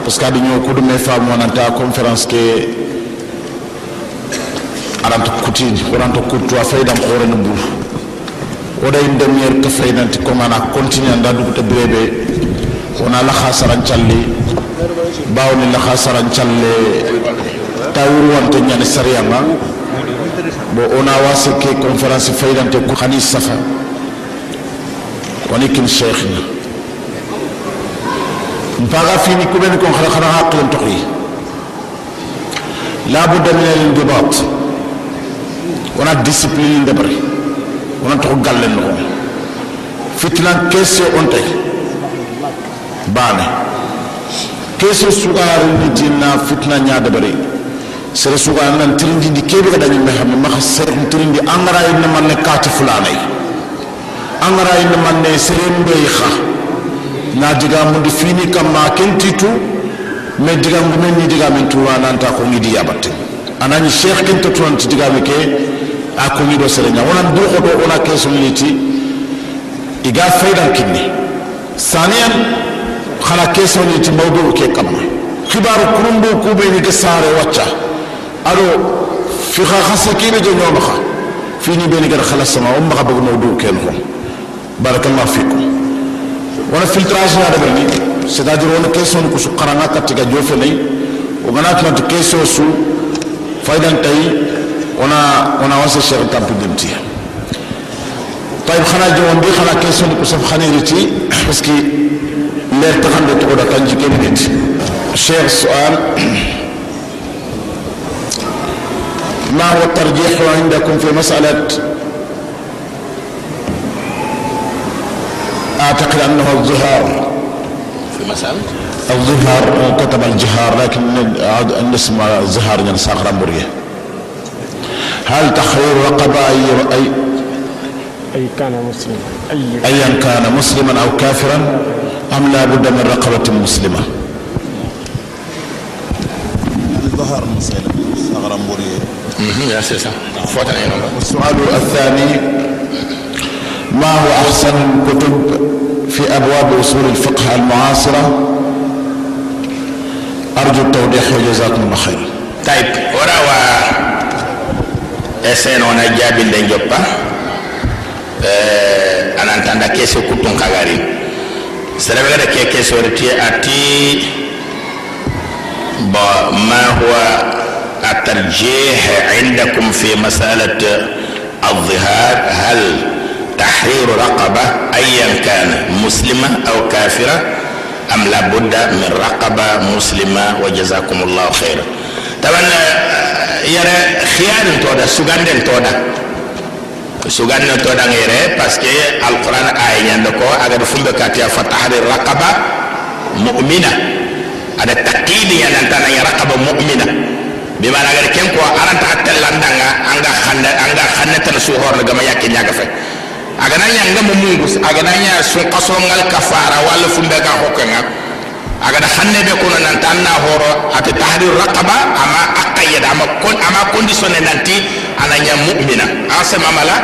parce que adi ñoo kudume faamu wonanta conférence ke aranta kutini wonanta kurtuwa faydan koorana buur woda in demiere ka faynanti comme continuer continue anda duguta bireɓe wona laxa sarancalli bawni laxa sarancalle tawurwante ñane sariyanga. Bo ona wase ke conférence faydante ku xani safa. Woni kin cheikh na mpaka fini kuɓeni kon xara xara xaqilen toxoyi labudda min alindibat wona discipline ndebari wona toxo gallen noxon fitinan kese on tay bane kese sugarini dinna fitina ñadebari sere sugana nan tirindindi kebe ga dañi mexame maxa serem tirindi angara yinne manne kati fulanayi angara yinne manne serem mbeyi xa na digamundi fini kamma kenti tu me digamu men ni digamen tuwa nanta ko ngidi yabatte anani cheikh kento tuwanti digame ke a ko ngido serenya wonan duko do ona kesoliti iga faydan kinni saniyan khala khana kesoliti mawdu ke kamma khibaru kurumbu kubeni ke sare wacca ado fixa xa sakine je ñomaxa fini beni gar khala sama o maxa bog mawdu ken xum barakallah fikum. وأنا فلتراج نادا بلي سيدا جرون كيسو نكو سو قرانا كاتيكا جوفي لي وغانا كنت كيسو سو فايدان تاي وأنا وأنا وأنا سيشير كامبي دمتيا طيب خانا جوان بي خانا كيسو نكو سب خاني ريتي. بس كي لير تخان دي تقودا كنجي كي بيت شير سؤال. ما هو الترجيح عندكم في مسألة أعتقد أنه الظهار. في مسألة الظهار كتب الجهار لكن الاسم الظهار يعني مرية. هل تحرير رقبة أي, أي أي كان مسلم أي أيا كان مسلما أو كافرا أم لا بد من رقبة مسلمة؟ الظهر مسلم ثغرا مرية. يا سيسا فوتنا هنا السؤال الثاني ما هو أحسن الكتب في أبواب أصول الفقه المعاصرة؟ أرجو التوضيح وجزاكم الله خير. طيب وراوا eseno na jabinde joppa eh anantanda keso kutun kagari serebe gada ke keso reti ati ba ma huwa الترجيح عندكم في مسألة الظهار؟ هل فتحرير رقبة أيا كان مسلمة أو كافرة أم لابد من رقبة مسلمة وجزاكم الله خيرا طبعا يرى خيار تودا سوغان تودا سوغان تودا غيره باسكو القرآن آية يندكو أغاد فمبه كاتيا فتحرير رقبة مؤمنة ada taqidi ya nantana ya raqaba mu'mina bi mana gar ken ko arantaatellandanga anga khanda anga khanna tan suhor daga ma yakke nyaga fe agana ñanga mo mungus agana ña sun kasongal kafara walla fumbe ga hokkanga agada hanne be kono nanta anna horo ate tahrir raqaba ama aqayyada ama kon ama conditionné nanti ana ña mu'mina. Asema mala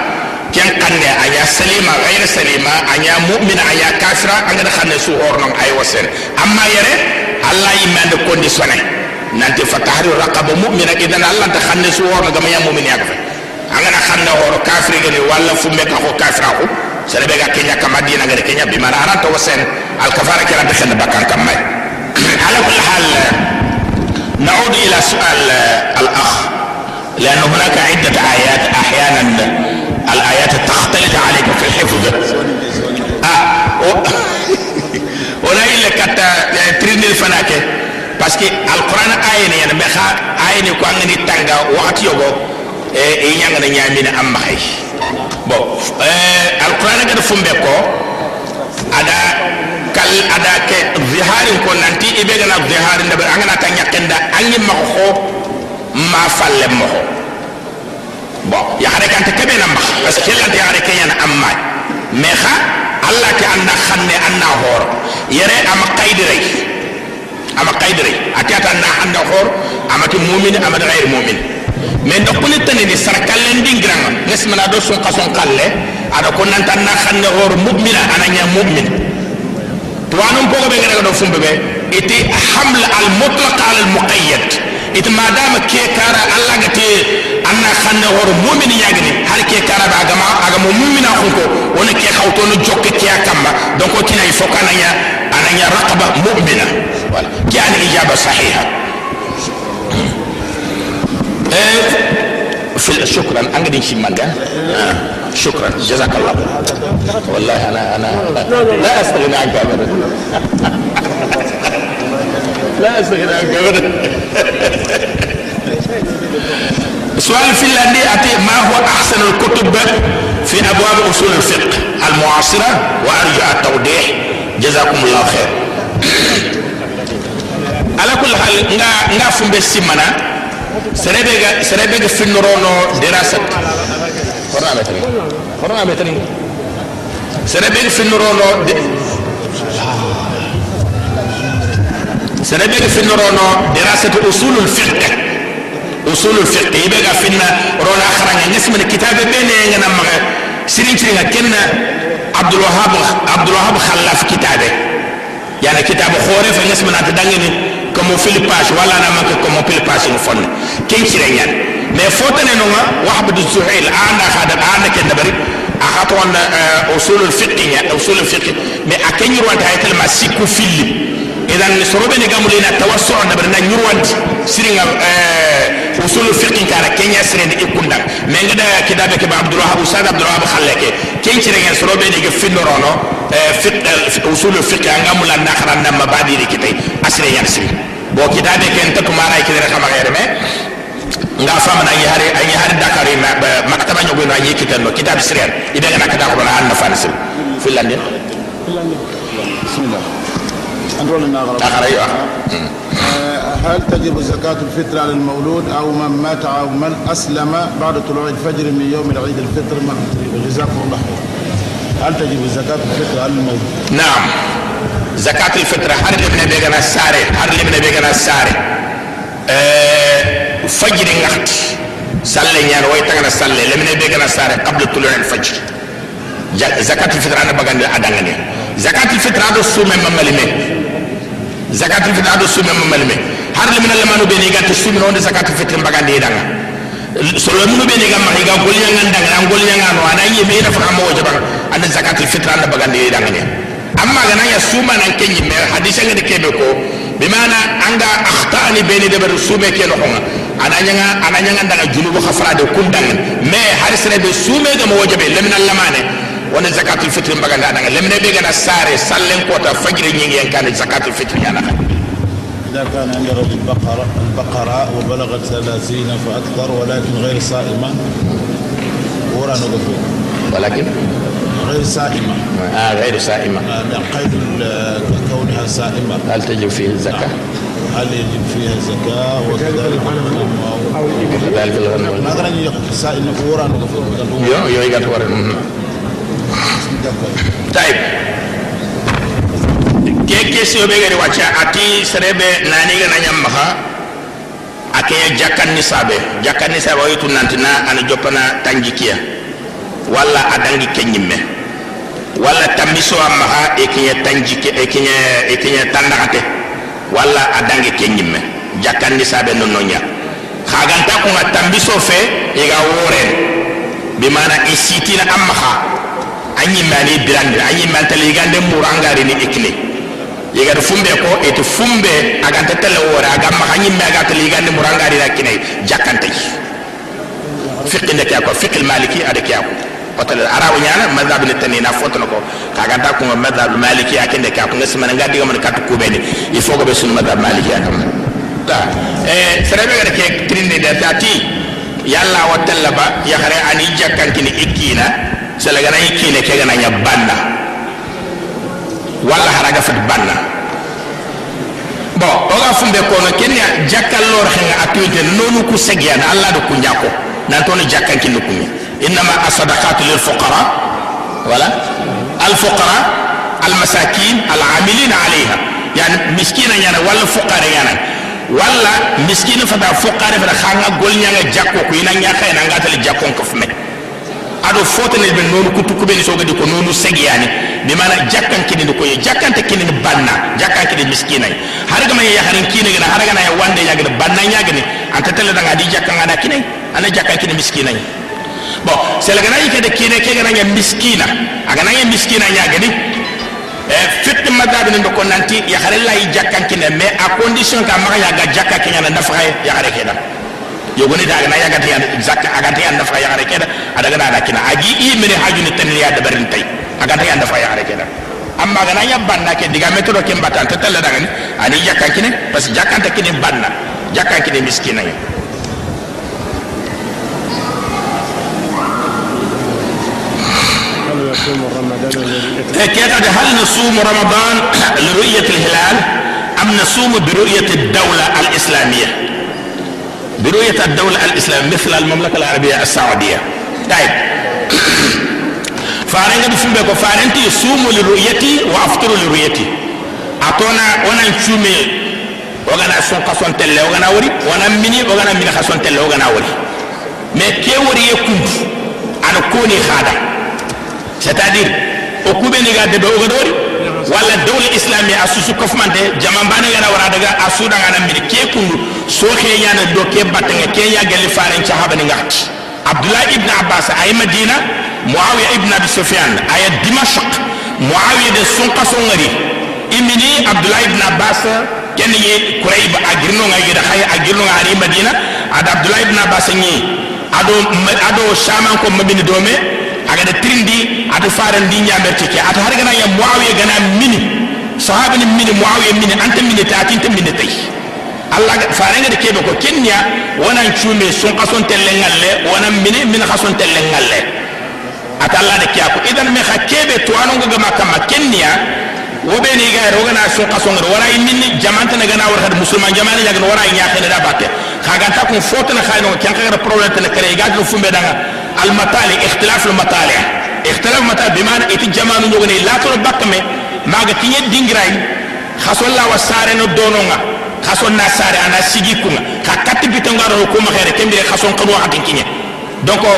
ken kanne aya salima gayre salima aya mu'mina aya kafira angada hanne su hornon ay wasen. Amma yere allah yimmande conditionné nanti fa tahrir raqaba mu'mina idan allah ta hanne su horno gama ya mu'mina yaga fe angana khanne horo kafiri gani walla fumme ka ko kafira ko sere be ga kenya kama dina ga kenya bi mana aranta wasen al kafara kira ta khanne bakkan kamay ala kulli hal نعود إلى سؤال الأخ لأن هناك عدة آيات أحيانا الآيات تختلف عليك في الحفظ آه ille katta trinil fanake parce que alquran ayene yana be kha ayene ko ngani tanga wakati yogo e e nyanga na nyamina amma hay bo eh alquran ga fumbe ko ada kal ada ke ziharin ko nanti ibe gana ziharin da angana ta nyakenda anyi makho ma falle mo bo ya hare kan te kebe na ma parce que la ya hare kenya amma me kha allah ke anda khanne anna hor yere ama qaydiray ama qaydiray ati ata na anda hor amati mu'min amati ghayr mu'min mais ndokkuli tanini sar kallen din giranga ngesmana do sun kason kalle aɗa ko nanta na xanne xoor mumina ana ña mumin tuwanum pogo ɓe ngaraga ɗo fumbe ɓe iti hamle al mutlaq al muqayyad iti madama ke kara allah gati anna xanne xoor mumin ñagini har ke kara ɓe agama agamo mumina xunko wona ke xawtono jokke keya kamma donc kina il faut que anaña anaña raqaba mumina voilà ke an ijaba sahiha شكرا. شي آه. شكرا. جزاك الله. والله أنا أنا لا استغني عنك ابدا. لا استغني عنك ابدا. سؤال في الذي أتي ما هو أحسن الكتب في أبواب أصول الفقه؟ المعاصرة وأرجو التوضيح. جزاكم الله خير. على كل حال nga fumbe simana سربيغا سربيغا في النورونو دراسة قرنا مترين قرنا في النورونو سربيغا في النورونو دراسات أصول الفقه. أصول الفقه. يبقى فينا رونا أخرى يعني نسمة الكتاب بيني أنا مغا سيرين سيرين كنا عبد الوهاب عبد الوهاب خلاف كتابه. يعني كتاب خوري فنسمى يعني نتدنيني ta dangene comme fil page wala na maka comme fil page ni fonne ken sirin yan mais fotane no wahb du zuhail anda khada anda ken dabari akhato on usul fiqh ya usul fiqh mais akenyi wanta haytal ma sikku filim idan sorobe ne gamule na tawassu on dabari na nyurwanti siringa وصول الفقه كان كينيا سرين دي إيكونا من غدا كتابة كبا عبد الرحاب وساد عبد الرحاب خلاك كي ترين يسرو بيني كفين رانو آه، آه، وصول الفقه. أنغا مولا ناخرا نما بادي دي كتاي أسرين يرسي بو كتابة كنتك مارا يكدر خما غير مي نغا فامنا يهاري أن يهاري داكاري مكتبة نيوكونا يكتنو كتاب سرين إذا كنا كتاب خبرا عن نفانسل في اللندن في اللندن بسم الله. أنت رولنا غرب أخرى أيوة آه، هل تجب زكاة الفطر على المولود أو من مات أو من أسلم بعد طلوع الفجر من يوم العيد الفطر؟ مرة جزاكم الله خير. هل تجب زكاة الفطر على المولود؟ نعم. زكاة الفطر. هر اللي بيجنا ساري هر اللي بيجنا ساري أه فجر نغت سالي نيان وي تاغنا سالي لمن بيجنا ساري قبل طلوع الفجر. زكاة الفطر أنا بغان أدغني زكاة الفطر هذا سومي ممالي زكاة الفطر هذا سومي ممالي harle minalla manu ɓeni ganta sumina onde sakati fitrin mbagandiɗanga solo minu ɓeni gamma higa golñagandanga an golñagano ana yimi ina faka mowo jaɓan anda zakatul fitre anda bagandiɗangane amma ganaya suma nan ke yimme hadisangadi keɓe ko bimana anga ahtani ɓeni deɓer sume ke noxonga anañaga anañagandaga junubu xafrade kundangan me har serebe sumega mowo jaɓe leminan lamane wona zakatul fitre mbagandi andaga lemine ɓe gana sare sallen kota fajiri ñingiyen kane zakatul fitre ñanaxa إذا كان عند رجل بقرة البقرة وبلغت ثلاثين فأكثر ولكن غير صائمة. ورا نقول ولكن؟ غير صائمة. آه غير صائمة. آه، من قيد كونها صائمة. هل تجب فيه الزكاة؟ هل يجب فيها زكاة؟ وكذلك الغنم. أو- كذلك الغنم. ما غنى يقف صائمة ورا نقول يو يو يقات ورا <laughs> طيب. Ke kesio be gari wacha ati serebe nani ga nanya maha. Ake jakkan ni sabe jakkan ni sabe yitu nantina ana jopana tanjikia wala adangi kenyimme wala tamiso amaha ekinya tanjike ekinya ekinya tandakate. Wala adangi kenyimme jakkan ni sabe nononya khaganta ko tambiso fe iga woren. Bimana isitina amaha anyi mani birande anyi mantali gande murangari ni ikne yigati fumbe ko eti fumbe aganta tele wora aga maxa ñimme aga tele muranga ri rakine jakkantay fiqi nde keyako fiqil maliki ada keyako otole arawo ñana madhabu ne tanina fotana ko kaganta ko madhabu maliki ake nde keyako nga simana nga digamana katu kubeni. Il faut ko be sun madhabu maliki akam ta. E serebe gada ke trinde de tati yalla wa talaba ba yahare ani jakkankini ikina sele gana ikkine ke gana banna walla haraga fat banna bon oga fumbe kono kenya jakkal lor henga atuite nonu ku segyan alla do ku njako nan tono jakkan kin ku mi inma asadaqatu lil fuqara wala al fuqara al masakin al amilin alayha yani miskina yana wala fuqara yana wala miskina fata fuqara fata khanga gol nyanga jakko ku ina nya khayna ngatal jakko ko fume ado aɗo fotanel ɓe noonu kuttu kuɓeni sogadi ko noonu segiyani bi mana jakkan kini diko kinidi koye jakkanta kinini banna jakkan kidi miskinayi hargama ye. Yaharin kinigina haragana ya wande ya gina banna ñagini anta telletanga di jakkan ana kini ana jakkan kini miskinayi bon selaganayi kede kine ke ganaya miskina aga na aganaya miskina ñagini e, fitti madaɓe nin ɗo ko nanti yaharellayi jakkan kini me a condition ka ma maga yaga jakka keñana nafahaye yahare keɗan yogoni da na yaga tiyan zakka aga tiyan da fa ya gare keda ada gana da kina agi i mene haju ni tan ya da barin tay aga tiyan da fa ya gare keda amma ga na yabban na ke diga metro ke mbatan ta talla daga ni ani jakka kine parce jakka ta kine banna jakka kine miskina ya كيف هل نصوم رمضان لرؤية الهلال أم نصوم برؤية الدولة الإسلامية برؤية الدولة الإسلامية مثل المملكة العربية السعودية. طيب. فارين قد فين بيكو فارين تي يسوم لرؤيتي وأفطر لرؤيتي. أعطونا وأنا نشومي وغانا سون قصون تلا وغانا وري وأنا مني. وغانا من قصون تلا وغانا وري ما كي وري يكون. على كوني خادا ستادير وكوبيني قادة بيوغد وري wala dawul islamie a susu kofmante jaman bana yana wara daga a suɗagana mbiɗa ke kunu so ke yana do ke battanga ke ya gali yagelli faren cahabani ngati. Abdullahi ibn abbas aye madina moawiya ibne abi sofiane aya dimashak moawiya de sunkaso ngari imini abdullahi ibn abbas ken ye kurayba a girnoga yida hay a girnoga ani madina ada abdullahi ibn abbas ñi aɗo shaman ko mabini dome aga da trindi ado faran di nyamerti ke ata har gana ya muawiya gana mini sahaba ni mini muawiya mini anta mini ta tinta mini tay allah farenga de kebe ko kenya wonan chume sun qason telle ngalle wonan mini min qason telle ngalle ata allah de kiyako idan me kha kebe to anu ga makka ma kenya wo be ni ga ro gana sun qason ro wara minni jamanta na gana war had musulman jamana ya gana wara nya khene da batte خاغاتا كون فوتنا خاينو كان غير بروبليم تلك ري غاد لو فومبي داغا. المطالع اختلاف المطالع. اختلاف متى بمعنى ايت جمانو نوغني لا تور باكمي. ماغا تي دينغراي. خاصو لا وساري نو دونونغا. خاصو نا ساري أنا سيجيكو كا كات بيتنغا رو كوما خير كيمبي خاصو قبو حقيقي دونكو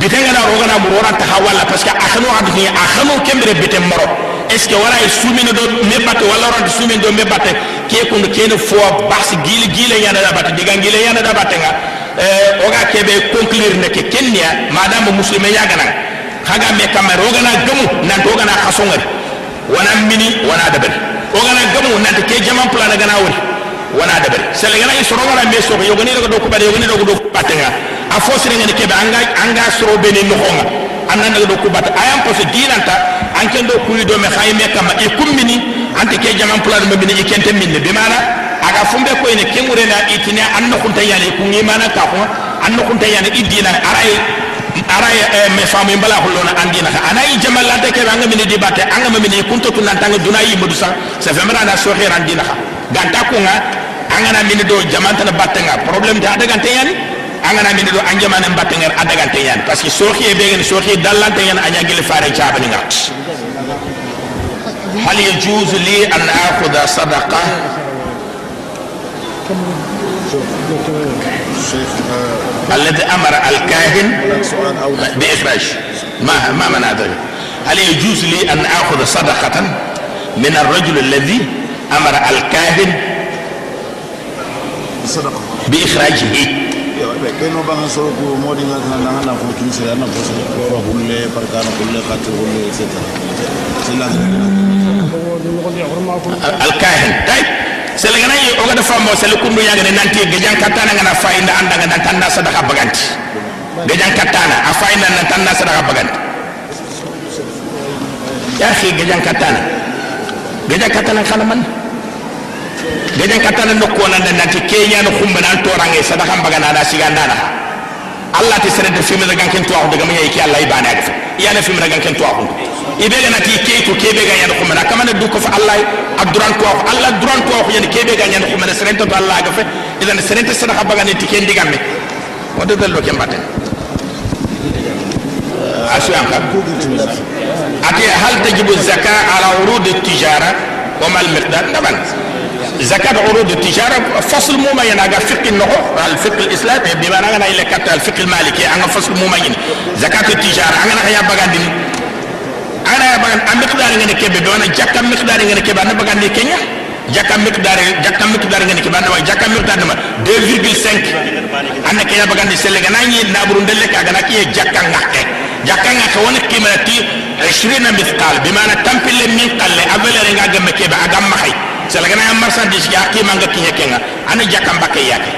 بيتنغا لا روغنا مورورا تخا ولا باسكو اخنو حقيقي اخنو كيمبي بيتن مرو اسكو ولا سومينو دو ميباتو ولا رانت سومينو دو ميباتو ke kun ke ne fo bas gile gile yana da batte diga gile yana da batte nga. Euh oga kebe conclure ne ke kenya madame muslime ya gana kaga me kamar ro gana gamu nan to gana khasongari. Wana mini wana dabari ogana gamu nan ke jaman plan gana wori. Wana da bari sele gana isoro wala me so yo gani daga do ko bari yo daga do patenga a fo sire ngani kebe anga anga soro be ni no honga anna daga do kubata ayam ko se dinanta anke ndo kuri do me khayme kam e kummini ante ke jaman plan mo bini ikente minne. Be mana aga fumbe ko ene kemure na itine anno kunta yale ku ngi mana ka ko anno eh, kunta idina aray aray me famu mbala ko lona andina ka. Anay jamal la deke nga mini dibate anga mo mini kunto tunan tanga dunayi modu sa se na so khira ka. Ganta ko nga anga na mini do jaman tan battenga problem ta daga anga angana min do anjama nan batengar adagal yani parce que soxie be gen soxie dalante yani anya gele fare chaabani nga. هل يجوز لي أن آخذ صدقة؟ الذي أمر الكاهن بإخراج. ما ما منع ذلك هل يجوز لي أن آخذ صدقة من الرجل الذي أمر الكاهن بإخراجه؟ alkahen tay sele ngana yi o gada famo sele kundu nanti gejan katana ngana fainda anda ngana tanda sadaka baganti. Gejan katana a fainda ngana tanda sadaka baganti. Ya khi gejan katana. Gejan katana kana man gejan katana no kona nda nanti kenya no kumba nan torange sadaka bagana da sigandana allah ti sere de fimira ganken to akhu daga mayi ya ki allah ibana ya, ya na fimira ganken to ibe ga nati ke ko ke be ga yana kuma kama na du ko fa Allah abduran ko Allah duran ko ko yana ke be ga yana kuma sere to Allah ga fa idan sere te sadaka baga ne ti ken digamme wanda dallo ke mbatte asu am kam ati hal tajibu zaka ala urud at-tijara wa mal miqdar daban زكاة عروض التجارة فصل ممين أجا فقه النهو الفقه الإسلامي بما أنا إلى كات الفقه المالكي أنا فصل ممين زكاة التجارة أنا ana bagan mikdar nga ne kebe do na jakam mikdar nga ne kebe na bagan ne kenya jakam mikdar jakam mikdar nga ne kebe na wa jakam mikdar na 2,5 ana kenya bagan ne sele gana ni na burun delle ka gana ki jakam ngakke jakam ngakke wona ti 20 mithqal bi mana tampil min qalle abale re nga gam kebe agam mahay sele gana am marsandis ya ki manga kinya kenga ana jakam bakke yake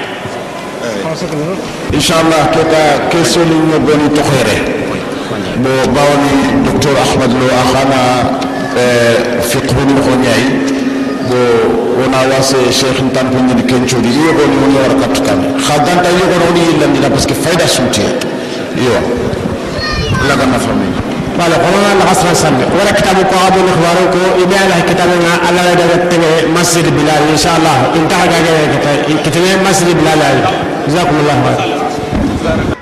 insyaallah kita kesulinya bani tohere ahmad lo akhana fiqh ni ko ñay bo wona wase cheikh ntampo ni kencho di yo boni woni war kat kan khadanta yo ko ni landina parce que fayda sunti yo la gana fami wala kono na asra sanne wala kitabu ko abu ikhbaru ko ibe ala kitabu na ala da tege masjid bilal inshallah intaha ga ga kitabe masjid bilal jazakumullahu khairan